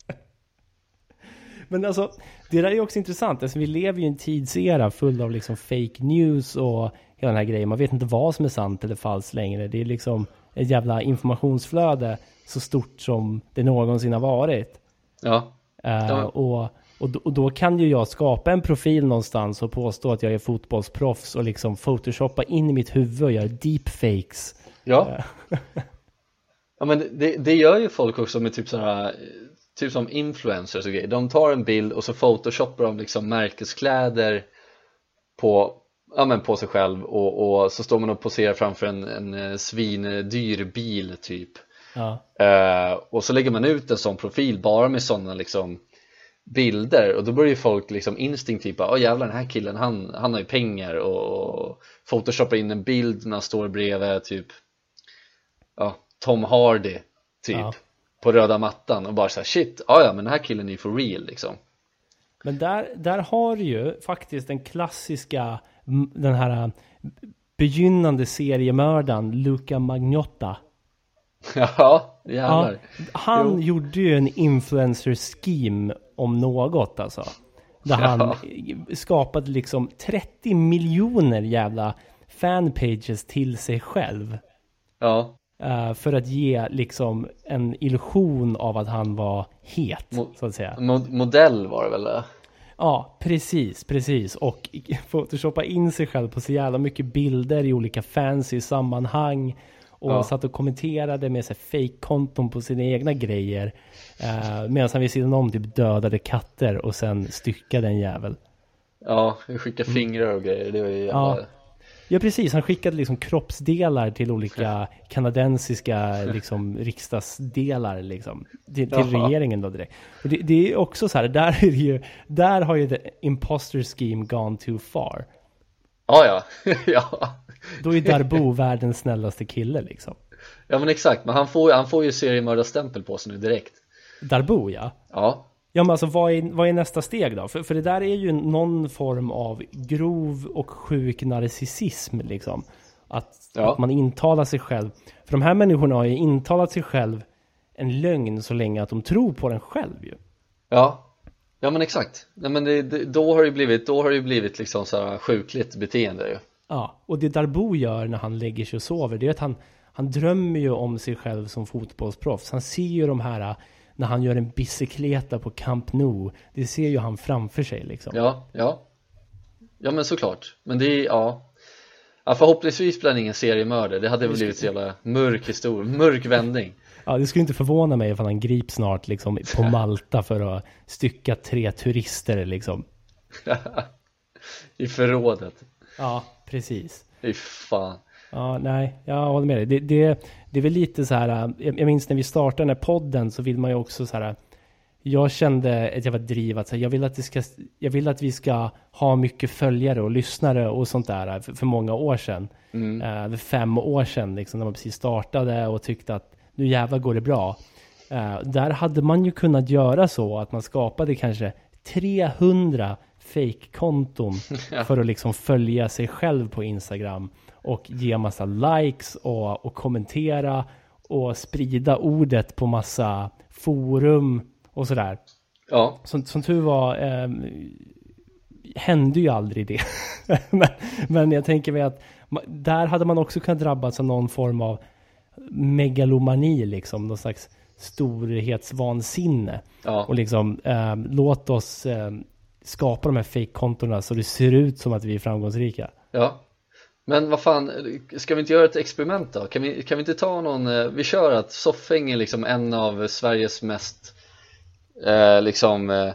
Men alltså, det där är ju också intressant. Alltså, vi lever ju i en tidsera full av liksom fake news och hela den här grejen. Man vet inte vad som är sant eller falskt längre. Det är liksom ett jävla informationsflöde så stort som det någonsin har varit. Ja, Eh, Ja. och, och, då, och då kan ju jag skapa en profil någonstans och påstå att jag är fotbollsproffs och liksom photoshoppa in i mitt huvud och göra deepfakes. ja Ja men det, det gör ju folk också med typ sådana Typ som influencers och grejer De tar en bild och så photoshoppar de liksom märkeskläder På, ja men på sig själv och, och så står man och poserar framför en, en eh, svindyr bil typ Ja. Eh, och så lägger man ut en sån profil bara med sådana liksom bilder och då börjar ju folk liksom instinktivt bara, åh jävlar den här killen han, han har ju pengar och, photoshoppar in en bild när han står bredvid typ ja, Tom Hardy typ Ja. på röda mattan och bara såhär shit, ja ja men den här killen är ju for real liksom Men där, där har ju faktiskt den klassiska, den här begynnande seriemördaren Luca Magnotta. Ja, jävlar han Jo. gjorde ju en influencer scheme om något alltså. Där han Ja. skapade liksom 30 miljoner jävla fanpages till sig själv. Ja, eh, för att ge liksom en illusion av att han var het, Mo- så att säga. Mo- modell var det väl det? Ja, precis, precis. Och photoshoppa in sig själv på så jävla mycket bilder i olika fancy sammanhang. Och Ja. satt och kommenterade med fake-konton på sina egna grejer. Eh, medan han vid sidan om typ dödade katter och sen styckade en jävel. Ja, vi skickar fingrar och grejer, det var ju jävla... Mm. Ja. Ja precis, han skickade liksom kroppsdelar till olika kanadensiska liksom, riksdagsdelar liksom. Till, till regeringen då direkt. Och det, det är också så här, där är det ju, där har ju the imposter scheme gone too far. Ja, ja, ja. Då är Darbo världens snällaste kille liksom. Ja men exakt, men han får, han får ju seriemördarstämpel på sig nu direkt Darbo ja. Ja, Ja men alltså vad är, vad är nästa steg då? För, för det där är ju någon form av grov och sjuk narcissism liksom. Att, Ja. att man intalar sig själv. För de här människorna har ju intalat sig själv en lögn så länge att de tror på den själv ju. ja Ja men exakt, Nej, men det, det, då har det ju blivit, då har det blivit liksom så här sjukligt beteende ju Ja, och det Darbo gör när han lägger sig och sover, det är att han, han drömmer ju om sig själv som fotbollsproffs. Han ser ju de här, när han gör en bicykleta på Camp Nou, det ser ju han framför sig liksom. Ja, ja. Ja men såklart, men det är, ja. Ja förhoppningsvis blir han ingen seriemördare, det hade väl blivit så jävla mörk historia, mörk vändning. Ja, det skulle inte förvåna mig ifall han grips snart liksom på Malta för att stycka tre turister liksom. I förrådet, Ja, precis. fy fan Ja, nej, jag håller med dig. Det, det, det är väl lite så här, äh, jag minns när vi startade den här podden så vill man ju också så här, äh, jag kände ett jävla driv att här, jag, vill att det ska, jag vill att vi ska ha mycket följare och lyssnare och sånt där äh, för, för många år sedan. mm. För fem år sedan liksom, när man precis startade och tyckte att nu jävlar går det bra. Eh, där hade man ju kunnat göra så att man skapade kanske 300 fake-konton för att liksom följa sig själv på Instagram och ge massa likes och, och kommentera och sprida ordet på massa forum och sådär. Ja, Som, som tur var eh, hände ju aldrig det. men, men jag tänker mig att där hade man också kunnat drabbas av någon form av megalomani liksom. Någon slags storhetsvansinne. ja, Och liksom eh, låt oss eh, skapa de här fake-kontona så det ser ut som att vi är framgångsrika. ja. Men vad fan, ska vi inte göra ett experiment då? Kan vi, kan vi inte ta någon, eh, vi kör att Soffhäng är liksom en av Sveriges mest eh, liksom eh,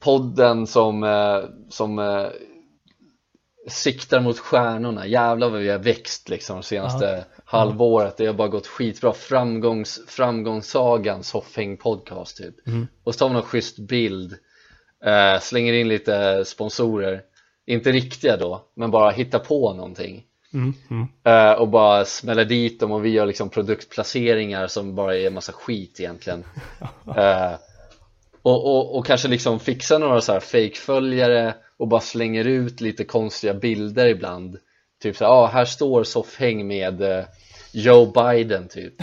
podden som, eh, som eh, siktar mot stjärnorna. Jävlar vad vi har växt liksom de senaste halvåret. Det har bara gått skitbra. Framgångs, Framgångssagan Soffhäng podcast typ. Och så tar vi någon schysst bild eh, Slänger in lite sponsorer. Inte riktiga då, men bara hitta på någonting. Mm, mm. Eh, och bara smäller dit dem och vi gör liksom produktplaceringar som bara är en massa skit egentligen. Eh, och, och, och kanske liksom fixa några så här fake-följare och bara slänger ut lite konstiga bilder ibland. Typ så här, ah, här står Soffhäng med eh, Joe Biden typ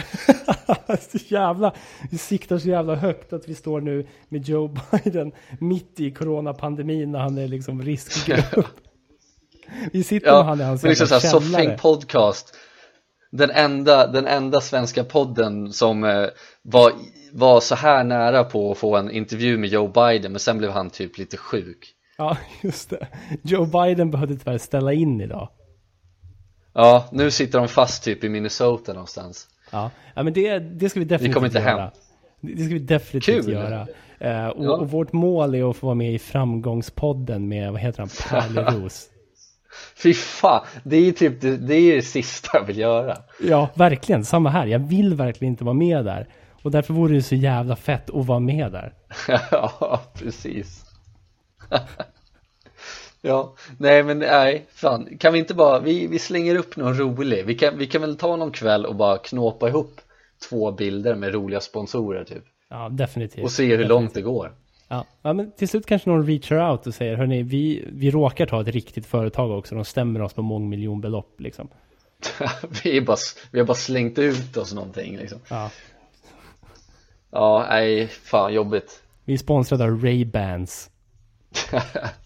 så jävla, vi siktar så jävla högt att vi står nu med Joe Biden mitt i coronapandemin när han är liksom riskgrupp. Vi sitter med Ja, han i hans liksom Soffhäng källare. podcast den enda, den enda svenska podden som eh, var, var så här nära på att få en intervju med Joe Biden men sen blev han typ lite sjuk Ja, just det. Joe Biden behövde tyvärr ställa in idag. Ja, nu sitter de fast typ i Minnesota någonstans Ja, ja men det, det ska vi definitivt kommer inte göra. hem. Det ska vi definitivt Kul. göra. Eh, och, Ja. och vårt mål är att få vara med i framgångspodden med, vad heter han, Pärleros. Fy fan, det är ju typ det, det, är det sista jag vill göra Ja, verkligen. Samma här. Jag vill verkligen inte vara med där. Och därför vore det så jävla fett att vara med där. Ja, precis Ja, nej men nej, fan, kan vi inte bara, vi, vi slänger upp någon rolig vi kan, vi kan väl ta någon kväll och bara knåpa ihop två bilder med roliga sponsorer typ Ja, definitivt. och se hur långt det går Ja. ja, men till slut kanske någon reachar out och säger hörni, vi, vi råkar ta ett riktigt företag också. De stämmer oss på mångmiljonbelopp liksom. vi, är bara, vi har bara slängt ut oss någonting liksom Ja. Ja, nej, fan jobbigt Vi är sponsrade av Ray-Bans.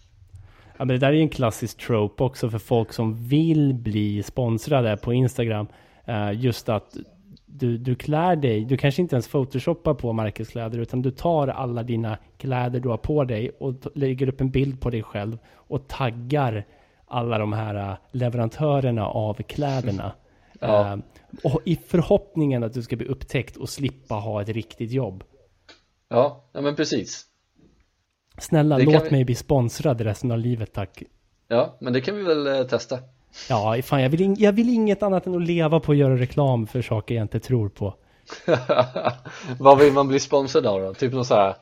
Men det där är ju en klassisk trope också för folk som vill bli sponsrade på Instagram. Eh, just att du, du klär dig, du kanske inte ens photoshoppar på märkeskläder utan du tar alla dina kläder du har på dig och lägger upp en bild på dig själv och taggar alla de här eh, leverantörerna av kläderna. Ja. Eh, och i förhoppningen att du ska bli upptäckt och slippa ha ett riktigt jobb. Ja, ja men precis. Snälla, Det låt vi- mig bli sponsrad resten av livet, tack. Ja, men det kan vi väl eh, testa. Ja, fan, jag vill, in, jag vill inget annat än att leva på att göra reklam för saker jag inte tror på. Vad vill man bli sponsrad av då? Typ någon så här,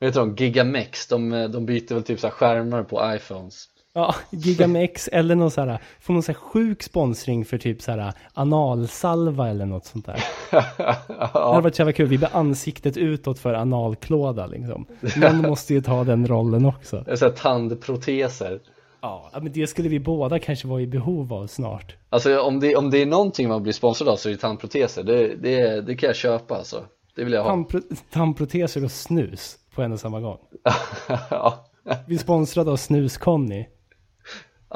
vet du de, Gigamex, de, eh, de byter väl typ så här skärmar på iPhones Ja, Gigamex eller någon så här, få någon så här sjuk sponsring för typ så här analsalva eller något sånt där. Det hade varit så jävla kul, vi blir ansiktet utåt för analklåda liksom. Någon måste ju ta den rollen också. Det är så här tandproteser Ja, men det skulle vi båda kanske vara i behov av snart. Alltså om det, om det är någonting man blir sponsrad av så är det tandproteser det, det, det kan jag köpa alltså Det vill jag ha Tandpro tandproteser och snus på en och samma gång. ja. Vi är sponsrade av Snus-Conny.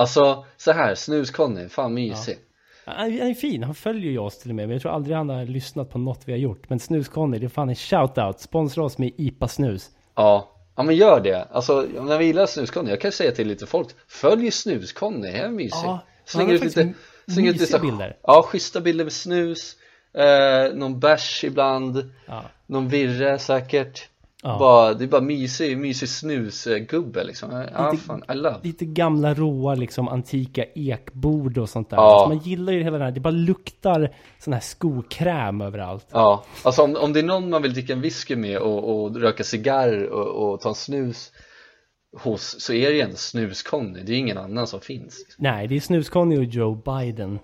Alltså så här, snus-Conny, fan mysig Han han är fin, han följer ju oss till och med. Men jag tror aldrig han har lyssnat på något vi har gjort. Men Snus-Conny, det är fan en shout-out. Sponsra oss med IPA Snus. Ja, ja men gör det. Alltså när vi gillar snus-Conny, jag kan säga till lite folk, följ snus-Conny, det är mysig. Ja, slänger ut lite, slänger ut mysiga lite, bilder. Ja, schyssta bilder med snus, eh, någon bärs ibland, Ja. någon virre säkert. Ja. Bara, det är bara mysig, mysig snusgubbe liksom. Lite- fan, I love. Lite gamla råa liksom antika ekbord och sånt där. Ja. Alltså, man gillar ju hela den här, det bara luktar sån här skokräm överallt. Ja, alltså om, om det är någon man vill dricka en whisky med och, och röka cigarr och, och ta en snus hos så är det ju ändå snus-Conny, det är ju ingen annan som finns. Nej, det är Snus-Conny och Joe Biden.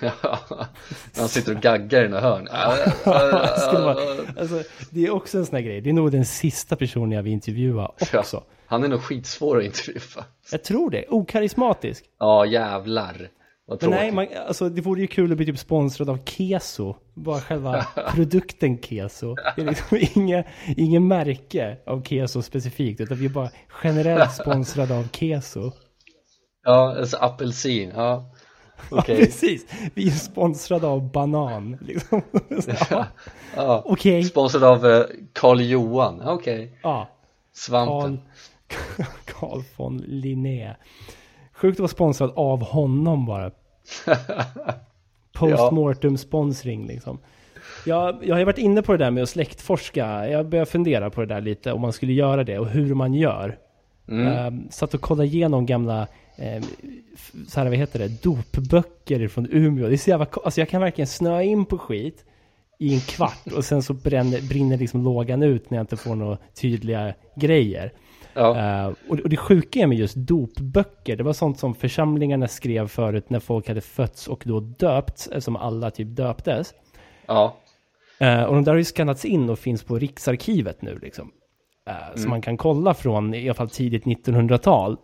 Han sitter och gaggar i några hörn. Alltså, det är också en sån här grej. Det är nog den sista personen jag vill intervjua också. Han är nog skitsvår att intervjua. Jag tror det. Okarismatisk. Ja, jävlar. Vad Men nej, man, alltså, det vore ju kul att bli typ sponsrad av Keso. Bara själva produkten Keso. Det är liksom inget, inget märke av Keso specifikt. Utan vi är bara generellt sponsrade av Keso. Ja, alltså apelsin. Ja, okej. Ja, precis. Vi är sponsrade av banan. Liksom. Ja, Ja. Okej. Sponsrad av eh, Karl Johan. Okej. Ja. Svampen. Carl von Linné. Sjukt att vara sponsrad av honom bara. Postmortem sponsring liksom. Jag, jag har varit inne på det där med att släktforska. Jag börjar fundera på det där lite, om man skulle göra det och hur man gör. Mm. Um, satt och kollade igenom gamla, um, så här, vad heter det, dopböcker från Umeå. Det är så jävla, alltså jag kan verkligen snöa in på skit i en kvart och sen så bränner, brinner liksom lågan ut när jag inte får några tydliga grejer. Ja. Eh, och, och det sjuka är med just dopböcker, det var sånt som församlingarna skrev förut när folk hade fötts och då döpts, eftersom alla typ döptes. ja. Eh, och de där har ju skannats in och finns på Riksarkivet nu liksom. Eh, Så man kan kolla från i alla fall tidigt 1900-tal.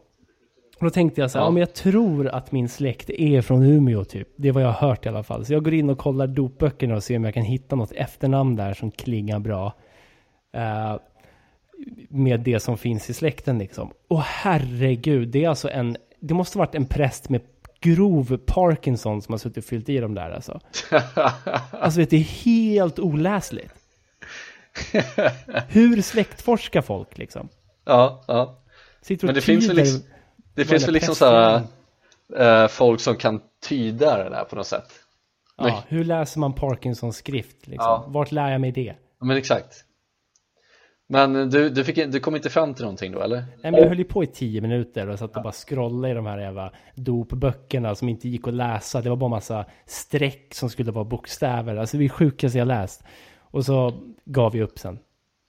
Och då tänkte jag så här, Ja. ja. men jag tror att min släkt är från Umeå typ. Det är vad jag har hört i alla fall. Så jag går in och kollar dopböckerna och ser om jag kan hitta något efternamn där som klingar bra. Eh, med det som finns i släkten liksom. Och herregud, det är alltså en, det måste varit en präst med grov Parkinson som har suttit och fyllt i dem där alltså. Alltså vet, det är helt oläsligt. Hur släktforskar folk liksom? ja, ja. Men det finns väl liksom, det finns väl liksom såhär äh, folk som kan tyda det där på något sätt. Ja, hur läser man Parkinsons skrift liksom? Ja. Vart lär jag mig det? Ja, men exakt. Men du, du, fick, du kom inte fram till någonting då eller? Nej, men jag höll ju på i tio minuter och satt och bara scrollade i de här jävla dopböckerna som inte gick att läsa. Det var bara massa streck som skulle vara bokstäver. Alltså det är sjukaste jag läst. Och så gav jag upp sen.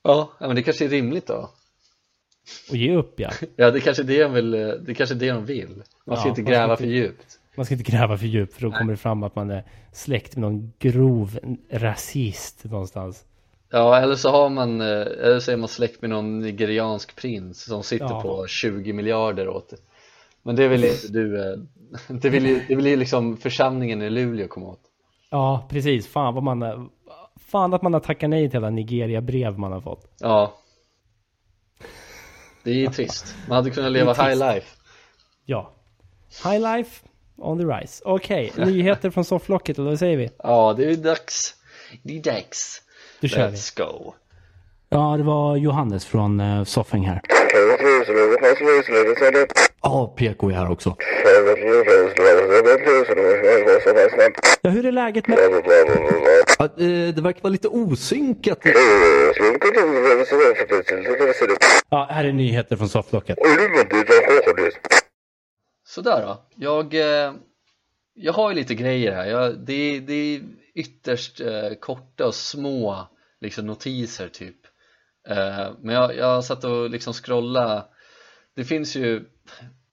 Ja, men det kanske är rimligt då. Och ge upp ja. Ja, det kanske är det de vill, det kanske är det de vill. Man ska Ja, inte man ska gräva inte- för djupt. Man ska inte gräva för djupt för då kommer det fram att man är släkt med någon grov rasist någonstans. Ja, eller så har man, eh, eller så är man släkt med någon nigeriansk prins som sitter Ja. på 20 miljarder åt det. Men det vill inte du, eh, det vill ju, det vill ju liksom församlingen i Luleå komma åt. Ja, precis. Fan vad man. Fan att man har tackat nej till alla Nigeria-brev man har fått. Ja. Det är ju trist. Man hade kunnat leva high life. Ja. High life on the rise. Okej, nyheter från sofflocket, eller vad säger vi? Ja, det är dags. Det är dags. Då kör vi. Let's go. Ja, det var Johannes från uh, Soffing här. Ja, PK är här också. Ja, hur är läget med... Ja, eh, det verkar vara lite osynkat. Ja, här är nyheter från sofflocket. Sådär då. Jag, eh, jag har ju lite grejer här. Jag, det, det är ytterst eh, korta och små liksom, notiser typ. Eh, men jag, jag satt och liksom scrolla. Det finns ju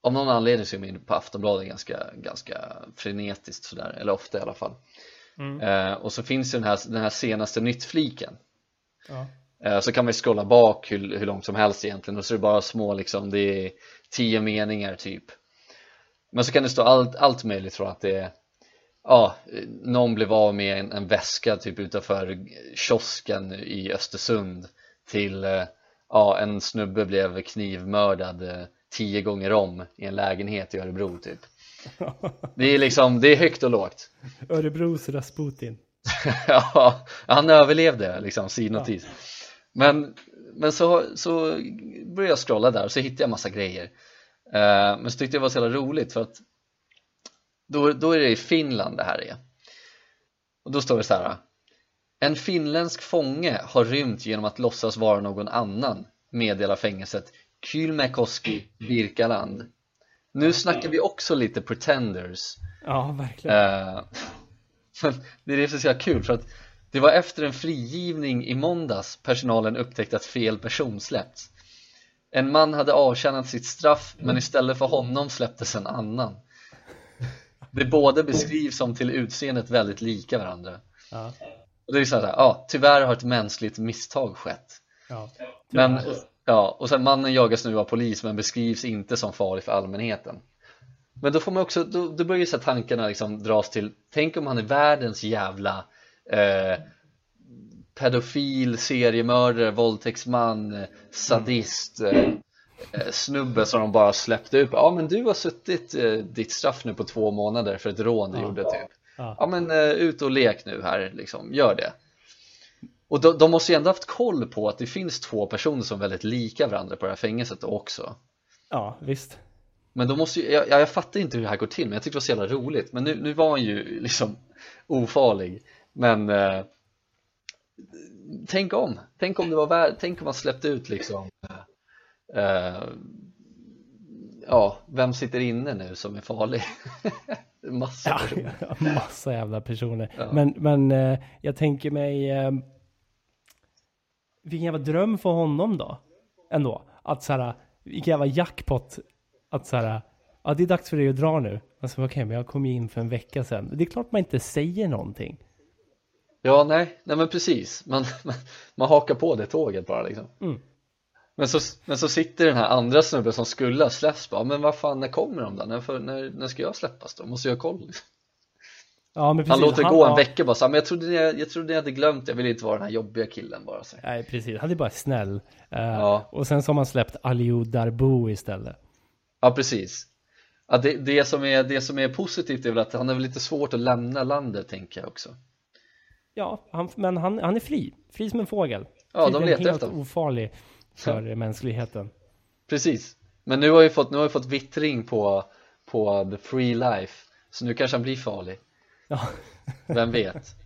av någon anledning så är jag inne på Aftonbladet ganska, ganska frenetiskt sådär, eller ofta i alla fall. Eh, och så finns ju den här, den här senaste nyttfliken. Ja. Eh, Så kan man ju scrolla bak hur, hur långt som helst egentligen och så är det bara små liksom, det är tio meningar typ Men så kan det stå allt, allt möjligt från att det är Ja, någon blev av med en, en väska typ utanför kiosken i Östersund till eh, Ja, en snubbe blev knivmördad eh, tio gånger om i en lägenhet i Örebro typ Det är liksom, det är högt och lågt. Örebros Rasputin. ja, han överlevde liksom, sidnotis Men, men så, så började jag scrolla där och så hittade jag massa grejer. Eh, Men så tyckte jag det var så jävla roligt för att då, då är det i Finland det här är. Och då står det så här. En finländsk fånge har rymt genom att låtsas vara någon annan Meddelar fängelset Kylmäkoski, Birkaland Nu snackar vi också lite pretenders Ja, verkligen. Eh, det är det som är så kul för att det var efter en frigivning i måndags personalen upptäckte att fel person släppts En man hade avtjänat sitt straff men istället för honom släpptes en annan Det båda beskrivs som till utseendet väldigt lika varandra Ja. Och det är så här, ja tyvärr har ett mänskligt misstag skett Ja. men, ja, och sen mannen jagas nu av polis men beskrivs inte som farlig för allmänheten. Men då får man också, då, då börjar så tankarna liksom dras till Tänk om han är världens jävla eh, pedofil, seriemördare, våldtäktsman, eh, sadist eh, eh, snubbe som de bara släppte ut Ja men du har suttit eh, ditt straff nu på två månader för ett rån du gjorde typ. Ja. Ja men eh, ut och lek nu här liksom, gör det och de, de måste ju ändå haft koll på att det finns två personer som är väldigt lika varandra på det här fängelset också ja, visst. Men då måste ju, jag, jag fattar inte hur det här går till men jag tyckte det var så jävla roligt Men nu, nu var han ju liksom ofarlig Men eh, Tänk om, tänk om det var värd, tänk om man släppte ut liksom eh, eh, Ja, vem sitter inne nu som är farlig? Massa Ja, personer massa jävla personer. Ja. Men, men eh, jag tänker mig... Vilken jävla dröm för honom då? Ändå. Att så här, vilken jävla jackpot. Att så här, ja det är dags för dig att dra nu. Alltså okej, men jag kom ju in för en vecka sedan. Det är klart man inte säger någonting. Ja, nej, nej men precis man, man, man hakar på det tåget bara liksom Mm. men, så, men så sitter den här andra snubben som skulle ha släppts bara, men vad fan, när kommer de då? När, för, när, när ska jag släppas då? Måste jag ha koll? Liksom. Ja, men Han precis. låter gå en ja, vecka bara så här, men jag trodde, ni, jag trodde ni hade glömt, jag ville inte vara den här jobbiga killen bara så. Nej, precis. Han är bara snäll. Eh, Ja. Och sen så har man släppt Aliou Darbo istället. Ja, precis ja, det, det, som är, det som är positivt är väl att han är väl lite svårt att lämna landet tänker jag också Ja, han, men han, han är fri. Fri som en fågel. Ja, de letar helt efter honom. ofarlig för mänskligheten. Precis, men nu har jag fått, nu har jag fått vittring på, på the free life Så nu kanske han blir farlig Ja. Vem vet?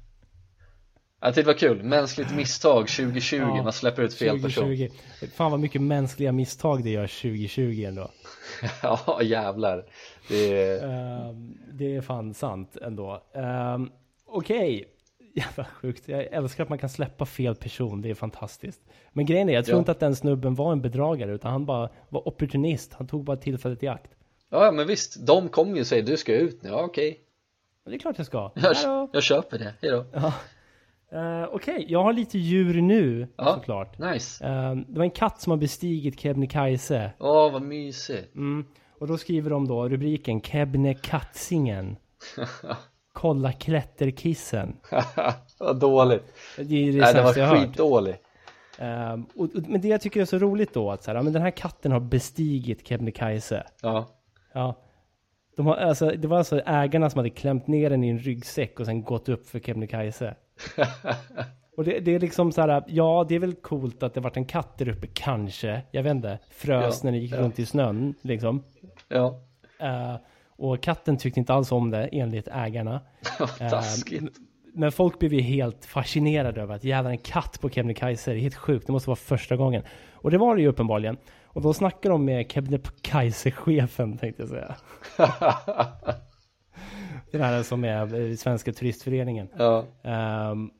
Jag tyckte det var kul, mänskligt misstag 2020, Ja, man släpper ut fel person 2020. Fan vad mycket mänskliga misstag det gör 2020 ändå. Ja jävlar det är, Ehm, det är fan sant ändå. Um, Okej. Jävla sjukt. Jag älskar att man kan släppa fel person. Det är fantastiskt. Men grejen är, jag tror Ja. inte att den snubben var en bedragare. Utan han bara var opportunist. Han tog bara tillfället i akt. Ja men visst, de kommer ju och säger du ska ut nu, ja okej det är klart jag ska. jag, jag köper det, hejdå Ja. Eh, Okej, jag har lite djur nu Ja. såklart. Nice, Ehm, det var en katt som har bestigit Kebnekaise. åh vad mysigt Mm. Och då skriver de då rubriken Kebnekatsingen. Kolla klätterkissen. Vad dåligt Det det Nej det var hört. skitdålig Ehm, och, och, men det jag tycker är så roligt då att så här, ja, men den här katten har bestigit Kebnekaise. Ja, Ja. De har, alltså, det var alltså ägarna som hade klämt ner den i en ryggsäck och sen gått upp för Kebnekaise. Och det, det är liksom så här, ja det är väl coolt att det varit en katt där uppe kanske. Jag vet inte. Frös Ja, när det gick ja. runt i snön liksom. Ja, Eh, och katten tyckte inte alls om det enligt ägarna. taskigt. Men folk blev ju helt fascinerade över att jävlar en katt på Kebnekaise, det är helt sjukt, det måste vara första gången. Och det var det ju uppenbarligen. Och då snackade de med Kebnekaise-chefen tänkte jag säga. Det här som är Svenska Turistföreningen. Ja, Ehm,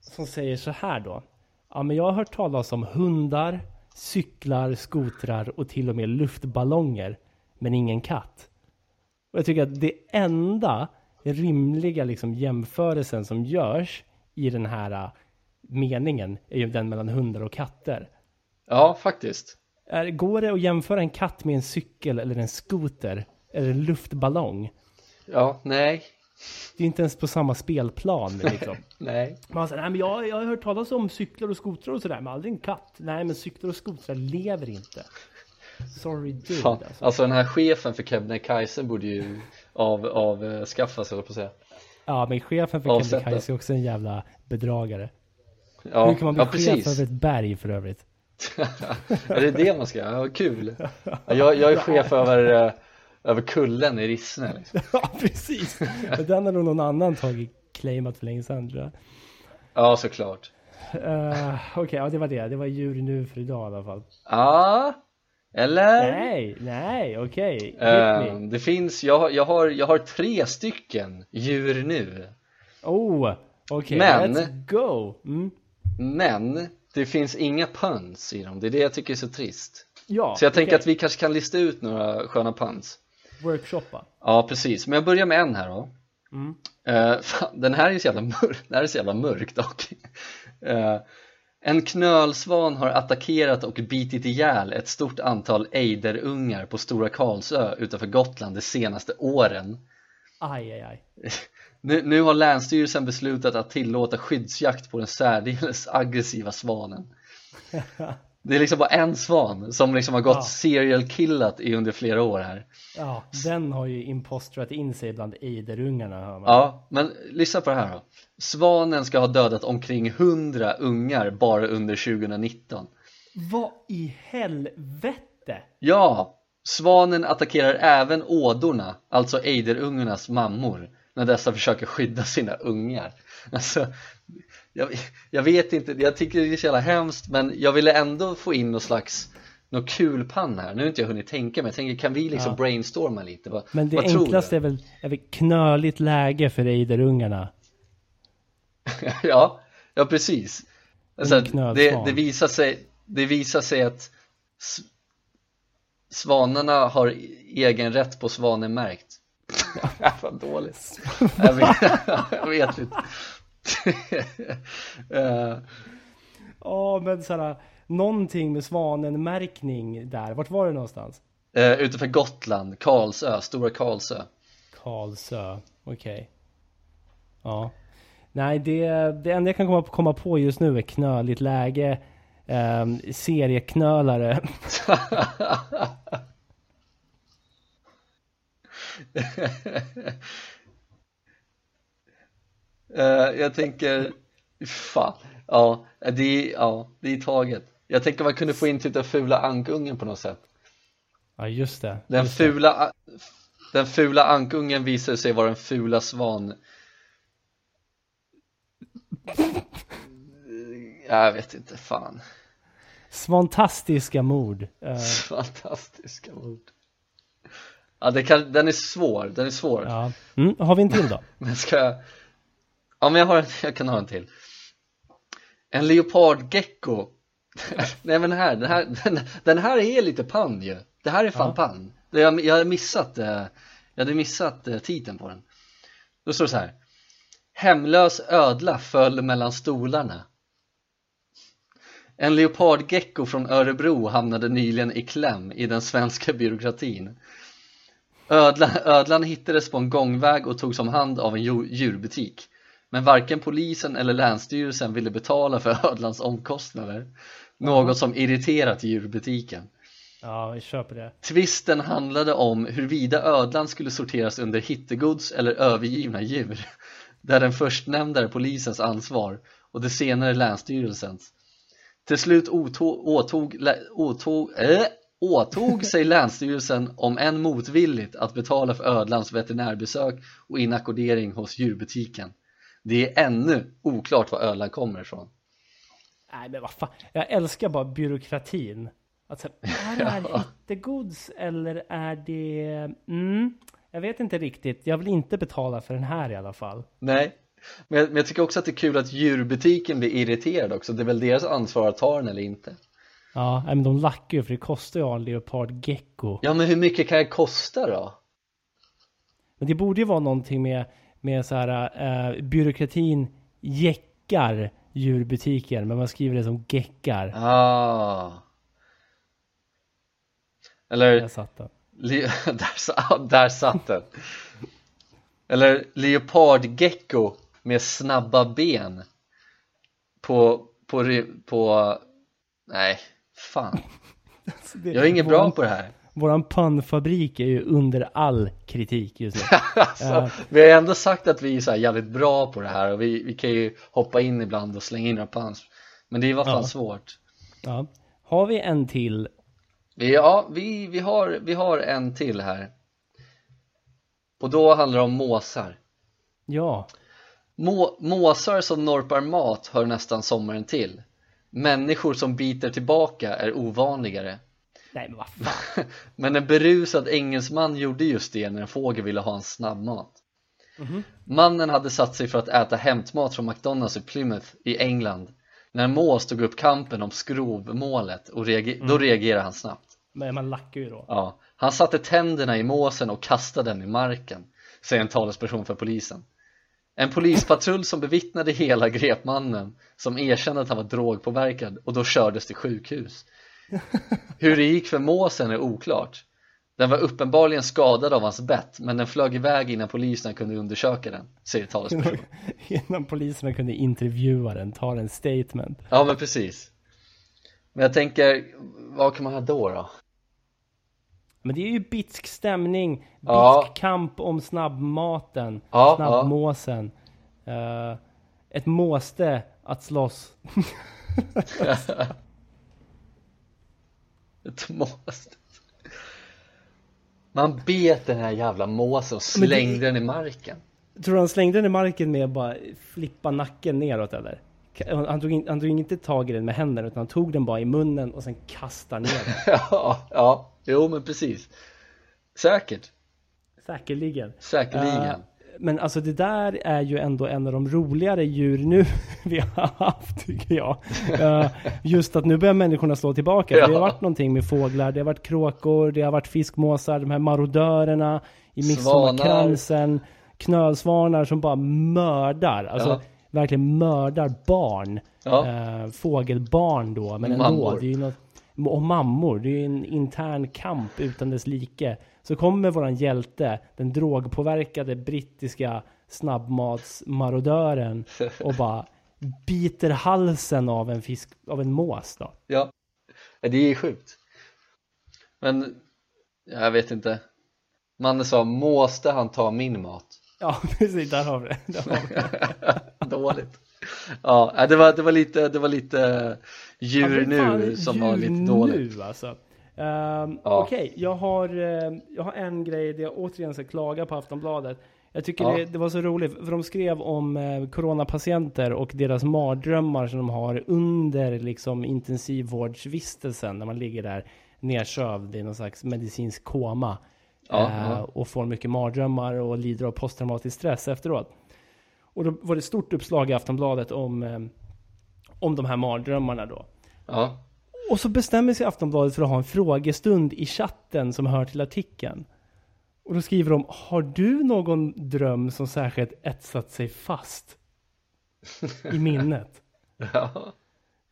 som säger så här då. Ja, men jag har hört talas om hundar, cyklar, skotrar och till och med luftballonger. Men ingen katt. Och jag tycker att det enda rimliga liksom jämförelsen som görs i den här äh, meningen är ju den mellan hundar och katter. Ja faktiskt. Är, går det att jämföra en katt med en cykel eller en skoter? Eller en luftballong? Ja, nej, Det är inte ens på samma spelplan liksom. nej. Man säger, nej men jag, jag har hört talas om cyklar och skotrar och sådär, men aldrig en katt. Nej men cyklar och skotrar lever inte. Sorry dude Fan. alltså. Alltså den här chefen för Kebnekaise borde ju av, avskaffas eller på att säga. Ja men chefen för. Kebnekaise är också en jävla bedragare. Ja, Hur kan man bli ja chef precis. över ett berg för övrigt? Är det det man ska göra? Ja, kul. Ja, Jag, jag är chef över, eh, över kullen i Rissne liksom. ja precis! Den har nog någon annan tagit claimat för länge sedan tror jag. Ja, såklart. Uh, Okej, ja det var det. Det var djur nu för idag i alla fall. Ja, eller? Nej, nej, okej. Hit Eh, me. det finns, jag, jag, har, jag har tre stycken djur nu. Oh, okej. Men- Let's go! Mm. Men det finns inga puns i dem, det är det jag tycker är så trist. Ja, Så jag tänker att vi kanske kan lista ut några sköna puns. Workshoppa. Ja, precis. Men jag börjar med en här då. Mm. Eh, fan, den här är så jävla mörk, den här är så jävla mörk dock. Eh, en knölsvan har attackerat och bitit ihjäl ett stort antal ejderungar på Stora Karlsö utanför Gotland de senaste åren. Aj, aj, aj. Nu, nu har Länsstyrelsen beslutat att tillåta skyddsjakt på den särdeles aggressiva svanen. Det är liksom bara en svan som liksom har gått Ja. serial killat i under flera år här. Ja, den har ju impostrat in sig bland ejderungarna hör man. Ja, men lyssna på det här då. Svanen ska ha dödat omkring 100 ungar bara under 2019. Vad i helvete? Ja, svanen attackerar även ådorna, alltså ejderungarnas mammor, när dessa försöker skydda sina ungar. Alltså, jag, jag vet inte, jag tycker det är så jävla hemskt, men jag ville ändå få in någon slags någon kul pann här. Nu har inte jag hunnit tänka, men jag tänker kan vi liksom Ja. brainstorma lite? Vad, Men det vad enklaste är väl, är väl knöligt läge för ejderungarna. ja, ja precis. Alltså, det, det, visar sig, det visar sig att svanarna har egen rätt på svanenmärkt. Vad dåligt. jag, vet, jag vet inte. Eh, Ja, men såhär, någonting med svanenmärkning där. Vart var det någonstans? eh, utanför Gotland, Karlsö, Stora Karlsö. Karlsö, okej. Ja. Nej, det, det enda jag kan komma, komma på just nu är knöligt läge, um, serieknölare. Eh, jag tänker, fan, ja det, är, ja, det är taget. Jag tänker man kunde få in typ den fula ankungen på något sätt. Ja, just det. Den just det. fula, den fula ankungen visar sig vara den fula svan Jag vet inte, fan Svantastiska mord. Eh, Fantastiska ord Ja, det kan, den är svår, den är svår. Ja. Mm, har vi en till då? Men ska jag Ja men jag har jag kan ha en till. En leopardgecko Nej men här, den här, den, den här är lite pann ju. Det här är fan Ja. pann jag, jag hade missat, eh, jag hade missat eh, titeln på den. Då står det så här. Hemlös ödla föll mellan stolarna. En leopardgecko från Örebro hamnade nyligen i kläm i den svenska byråkratin Ödlan, ödlan hittades på en gångväg och togs om hand av en djur- djurbutik. Men varken polisen eller länsstyrelsen ville betala för ödlans omkostnader. Något som irriterat djurbutiken. Ja, vi köper det. Tvisten handlade om huruvida ödlan skulle sorteras under hittegods eller övergivna djur Där den förstnämnda är polisens ansvar och det senare länsstyrelsens. Till slut åtog, åtog, åtog, äh, åtog sig Länsstyrelsen om än motvilligt att betala för ödlans veterinärbesök och inackordering hos djurbutiken. Det är ännu oklart var ödlan kommer ifrån. Nej men vad fan, jag älskar bara byråkratin. Alltså, är det här hittegods eller är det... Mm, jag vet inte riktigt. Jag vill inte betala för den här i alla fall. Nej, men jag, men jag tycker också att det är kul att djurbutiken blir irriterad också. Det är väl deras ansvar att ta den eller inte. Ja, men de lackar ju för det kostar ju att ha en leopardgecko. Ja, men hur mycket kan det kosta då? Men det borde ju vara någonting med, med så här, eh, byråkratin jäckar djurbutiker, men man skriver det som geckar. Ah. Eller, Där satt den. le, där, sa- där satt den. Eller leopardgecko med snabba ben på, på, på, nej, fan. Alltså, Jag är ingen bra på det här. Våran pannfabrik är ju under all kritik just nu. alltså, Ja. Vi har ändå sagt att vi är så jävligt bra på det här och vi, vi kan ju hoppa in ibland och slänga in några pans Men det är alla fall Ja. svårt Ja. Har vi en till? Ja, vi, vi, har, vi har en till här Och då handlar det om måsar Ja. Må, Måsar som norpar mat hör nästan sommaren till Människor som biter tillbaka är ovanligare. Nej men vad fan. Men en berusad engelsman gjorde just det när en fågel ville ha en snabbmat Mannen hade satt sig för att äta hämtmat från McDonalds i Plymouth i England. När mås tog upp kampen om skrovmålet och reager- då reagerade han snabbt. Men man lackar ju då. Ja, han satte tänderna i måsen och kastade den i marken Säger en talesperson för polisen En polispatrull som bevittnade hela grep mannen Som erkände att han var drogpåverkad och då kördes till sjukhus Hur det gick för måsen är oklart Den var uppenbarligen skadad av hans bett Men den flög iväg innan poliserna kunde undersöka den Säger talesperson Innan poliserna kunde intervjua den, ta en statement. Ja men precis Men jag tänker, vad kan man ha då då? Men det är ju bitsk stämning, bitsk Ja. kamp om snabbmaten, Ja, snabbmåsen. Eh, ett måste att slåss. Ett mås Man bet den här jävla måsen och Men det- slängde den i marken Tror du han slängde den i marken med att bara flippa nacken neråt eller? Han tog, in, han tog inte tag i den med händerna utan han tog den bara i munnen och sen kastade ner den. Ja, ja, jo men precis Säkert, Säkerligen. säkerligen Eh, men alltså det där är ju ändå en av de roligare djur nu vi har haft tycker jag. Eh, just att nu börjar människorna slå tillbaka. Ja. Det har varit någonting med fåglar, det har varit kråkor, det har varit fiskmåsar, de här marodörerna i midsommarkransen, knölsvanar som bara mördar. Alltså Ja. Verkligen mördar barn. Ja. Eh, fågelbarn då, men ändå. Mammor. Det är ju något, och mammor, det är ju en intern kamp utan dess like. Så kommer våran hjälte, den drogpåverkade brittiska snabbmatsmarodören och bara biter halsen av en fisk, av en mås då. Ja, det är sjukt Men, jag vet inte Mannen sa, måste han ta min mat? Ja, precis, där har vi det. Där har vi det. Dåligt Ja, nej, det var, det var lite, det var lite djur Ja, nu som var djur lite dåligt nu alltså. Ehm, Ja. Okej, jag, har, eh, jag har en grej där jag återigen ska klaga på Aftonbladet. Jag tycker Ja. det, det var så roligt, för de skrev om eh, coronapatienter och deras mardrömmar som de har under liksom, intensivvårdsvistelsen, när man ligger där nersövd i någon slags medicinsk koma. Ja, eh, ja. Och får mycket mardrömmar och lider av posttraumatisk stress efteråt. Och då var det ett stort uppslag i Aftonbladet om, eh, om de här mardrömmarna då. Ja, Och så bestämmer sig Aftonbladet för att ha en frågestund i chatten som hör till artikeln. Och då skriver de, har du någon dröm som särskilt etsat sig fast i minnet? ja,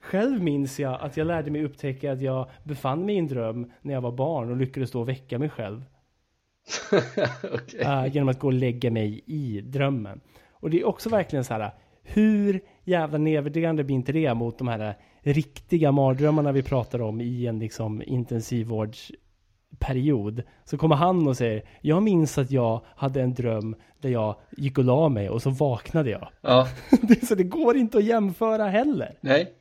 Själv minns jag att jag lärde mig upptäcka att jag befann mig i en dröm när jag var barn och lyckades då väcka mig själv. okej eh, genom att gå och lägga mig i drömmen. Och det är också verkligen så här, hur jävla nedvärderande blir inte det mot de här riktiga mardrömmarna vi pratar om i en liksom intensivvårdsperiod. Så kommer han och säger, jag minns att jag hade en dröm där jag gick och la mig och så vaknade jag. Ja, så det går inte att jämföra heller. nej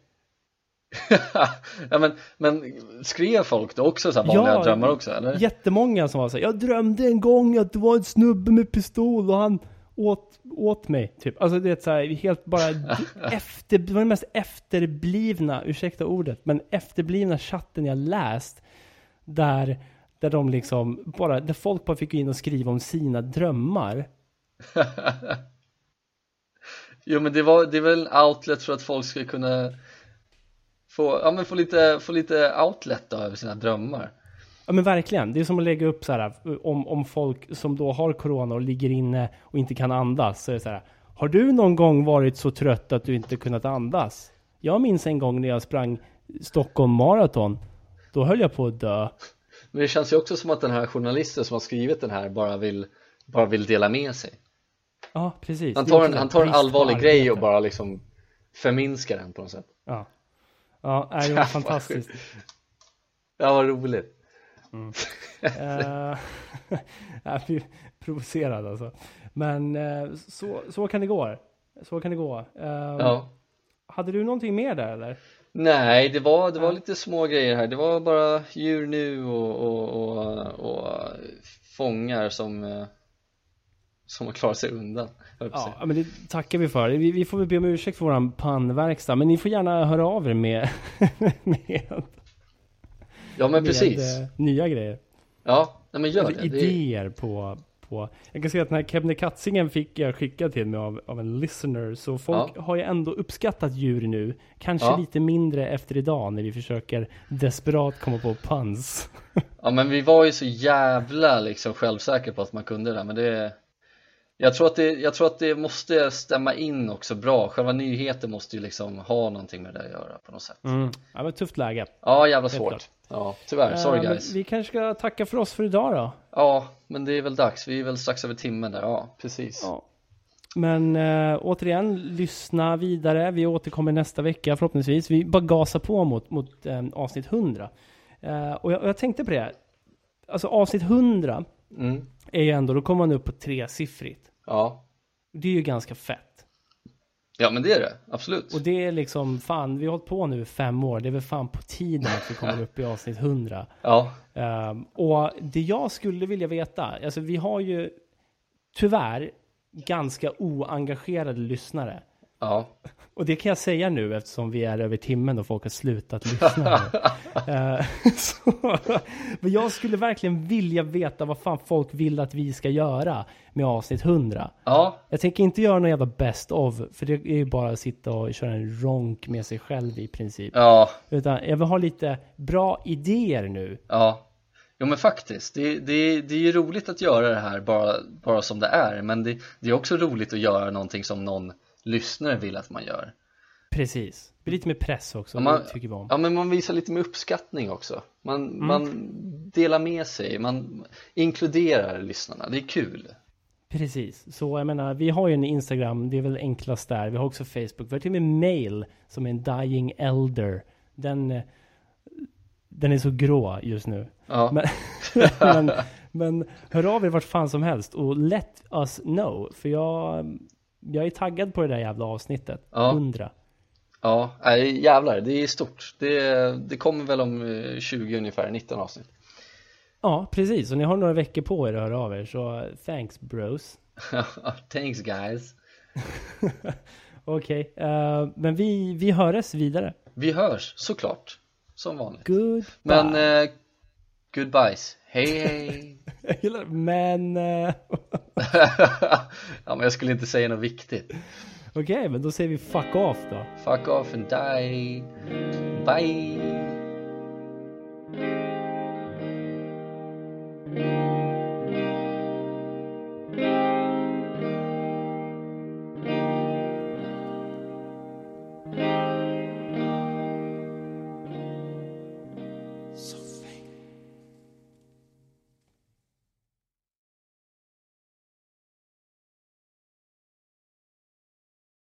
ja men, men skrev folk då också så här vanliga Ja, drömmar också eller? Jättemånga som var så här, jag drömde en gång att det var en snubbe med pistol och han åt, åt mig. Typ. Alltså det är så här, helt bara efter, det var den mest efterblivna, ursäkta ordet, men efterblivna chatten jag läst. Där, där de liksom bara, där folk bara fick gå in och skriva om sina drömmar. Jo men det, var, det är väl en outlet för att folk ska kunna få, ja, men få, lite, få lite outlet då över sina drömmar. Ja men verkligen, det är som att lägga upp så här om, om folk som då har corona och ligger inne och inte kan andas. Så är det så här, har du någon gång varit så trött att du inte kunnat andas? Jag minns en gång när jag sprang Stockholm Marathon. Då höll jag på att dö. Men det känns ju också som att den här journalisten som har skrivit den här bara vill, bara vill dela med sig. Ja, precis. Han tar en, han tar en allvarlig grej och bara liksom förminskar den på något sätt. Ja. Ja, det var fantastiskt. Ja vad roligt. Eh, jag blir provocerad alltså. Men eh, så, så kan det gå. Så kan det gå. Eh, Ja. Hade du någonting mer där eller? Nej, det var, det var lite små grejer här. Det var bara djur nu och, och, och, och fångar som, eh, som har klarat sig undan. Ja, men det tackar vi för. Vi, vi får väl be om ursäkt för våran pannverkstad, men ni får gärna höra av er med, med, ja men precis. med eh, nya grejer. Ja, nej, men gör Alltså, det. idéer på, på... Jag kan säga att den här Kebnekatsingen fick jag skickad till mig av, av en listener, så folk har ju ändå uppskattat djur nu. Kanske Ja. lite mindre efter idag när vi försöker desperat komma på puns. Ja men vi var ju så jävla liksom självsäkra på att man kunde det men det jag tror, att det, jag tror att det måste stämma in också bra, själva nyheten måste ju liksom ha någonting med det att göra på något sätt Mm. Ja, ett tufft läge. Ja jävla Helt svårt klart. Ja tyvärr, sorry men guys Vi kanske ska tacka för oss för idag då. Ja men det är väl dags, vi är väl strax över timmen där, ja precis Ja. Men äh, återigen, lyssna vidare. Vi återkommer nästa vecka förhoppningsvis. Vi bara gasar på mot, mot äh, avsnitt 100. Eh, och, jag, och jag tänkte på det. Alltså avsnitt 100 mm. är ju ändå, då kommer man upp på tresiffrigt. Ja, Det är ju ganska fett. ja men det är det, absolut Och det är liksom, fan, vi har hållit på nu i fem år. Det är väl fan på tiden att vi kommer upp i avsnitt 100. Ja, Ehm, och det jag skulle vilja veta, alltså vi har ju tyvärr ganska oengagerade lyssnare. Ja, Och det kan jag säga nu eftersom vi är över timmen och folk har slutat lyssna. Eh, så, men jag skulle verkligen vilja veta vad fan folk vill att vi ska göra med avsnitt 100. ja, Jag tänker inte göra någon jävla best of, för det är ju bara att sitta och köra en ronk med sig själv i princip. ja, Utan jag vill ha lite bra idéer nu. ja Jo men faktiskt, det, det, det är ju roligt att göra det här bara, bara som det är men det, det är också roligt att göra någonting som någon lyssnare vill att man gör Precis. Det blir lite mer press också, Ja, man- tycker vi om. Ja men man visar lite mer uppskattning också Man, Mm. man delar med sig, man inkluderar lyssnarna, det är kul Precis, så jag menar, vi har ju en Instagram, det är väl enklast där. Vi har också Facebook, vi har till och med mail som är en dying elder. Den, den är så grå just nu. Ja, Men, men, men hör av er vart fan som helst och let us know. För jag, jag är taggad på det där jävla avsnittet. Ja. 100. ja nej, jävlar, det är stort det, det kommer väl om eh, 20 ungefär, 19 avsnitt Ja, precis. Och ni har några veckor på er att höra av er. Så thanks bros. Thanks guys Okej, eh, men vi, vi hörs vidare. Vi hörs, såklart, som vanligt Goodbye. Men, eh, goodbyes, hej hej. Jag gillar- men... eh, Ja men jag skulle inte säga något viktigt. Okej, men då säger vi fuck off då. Fuck off and die. Bye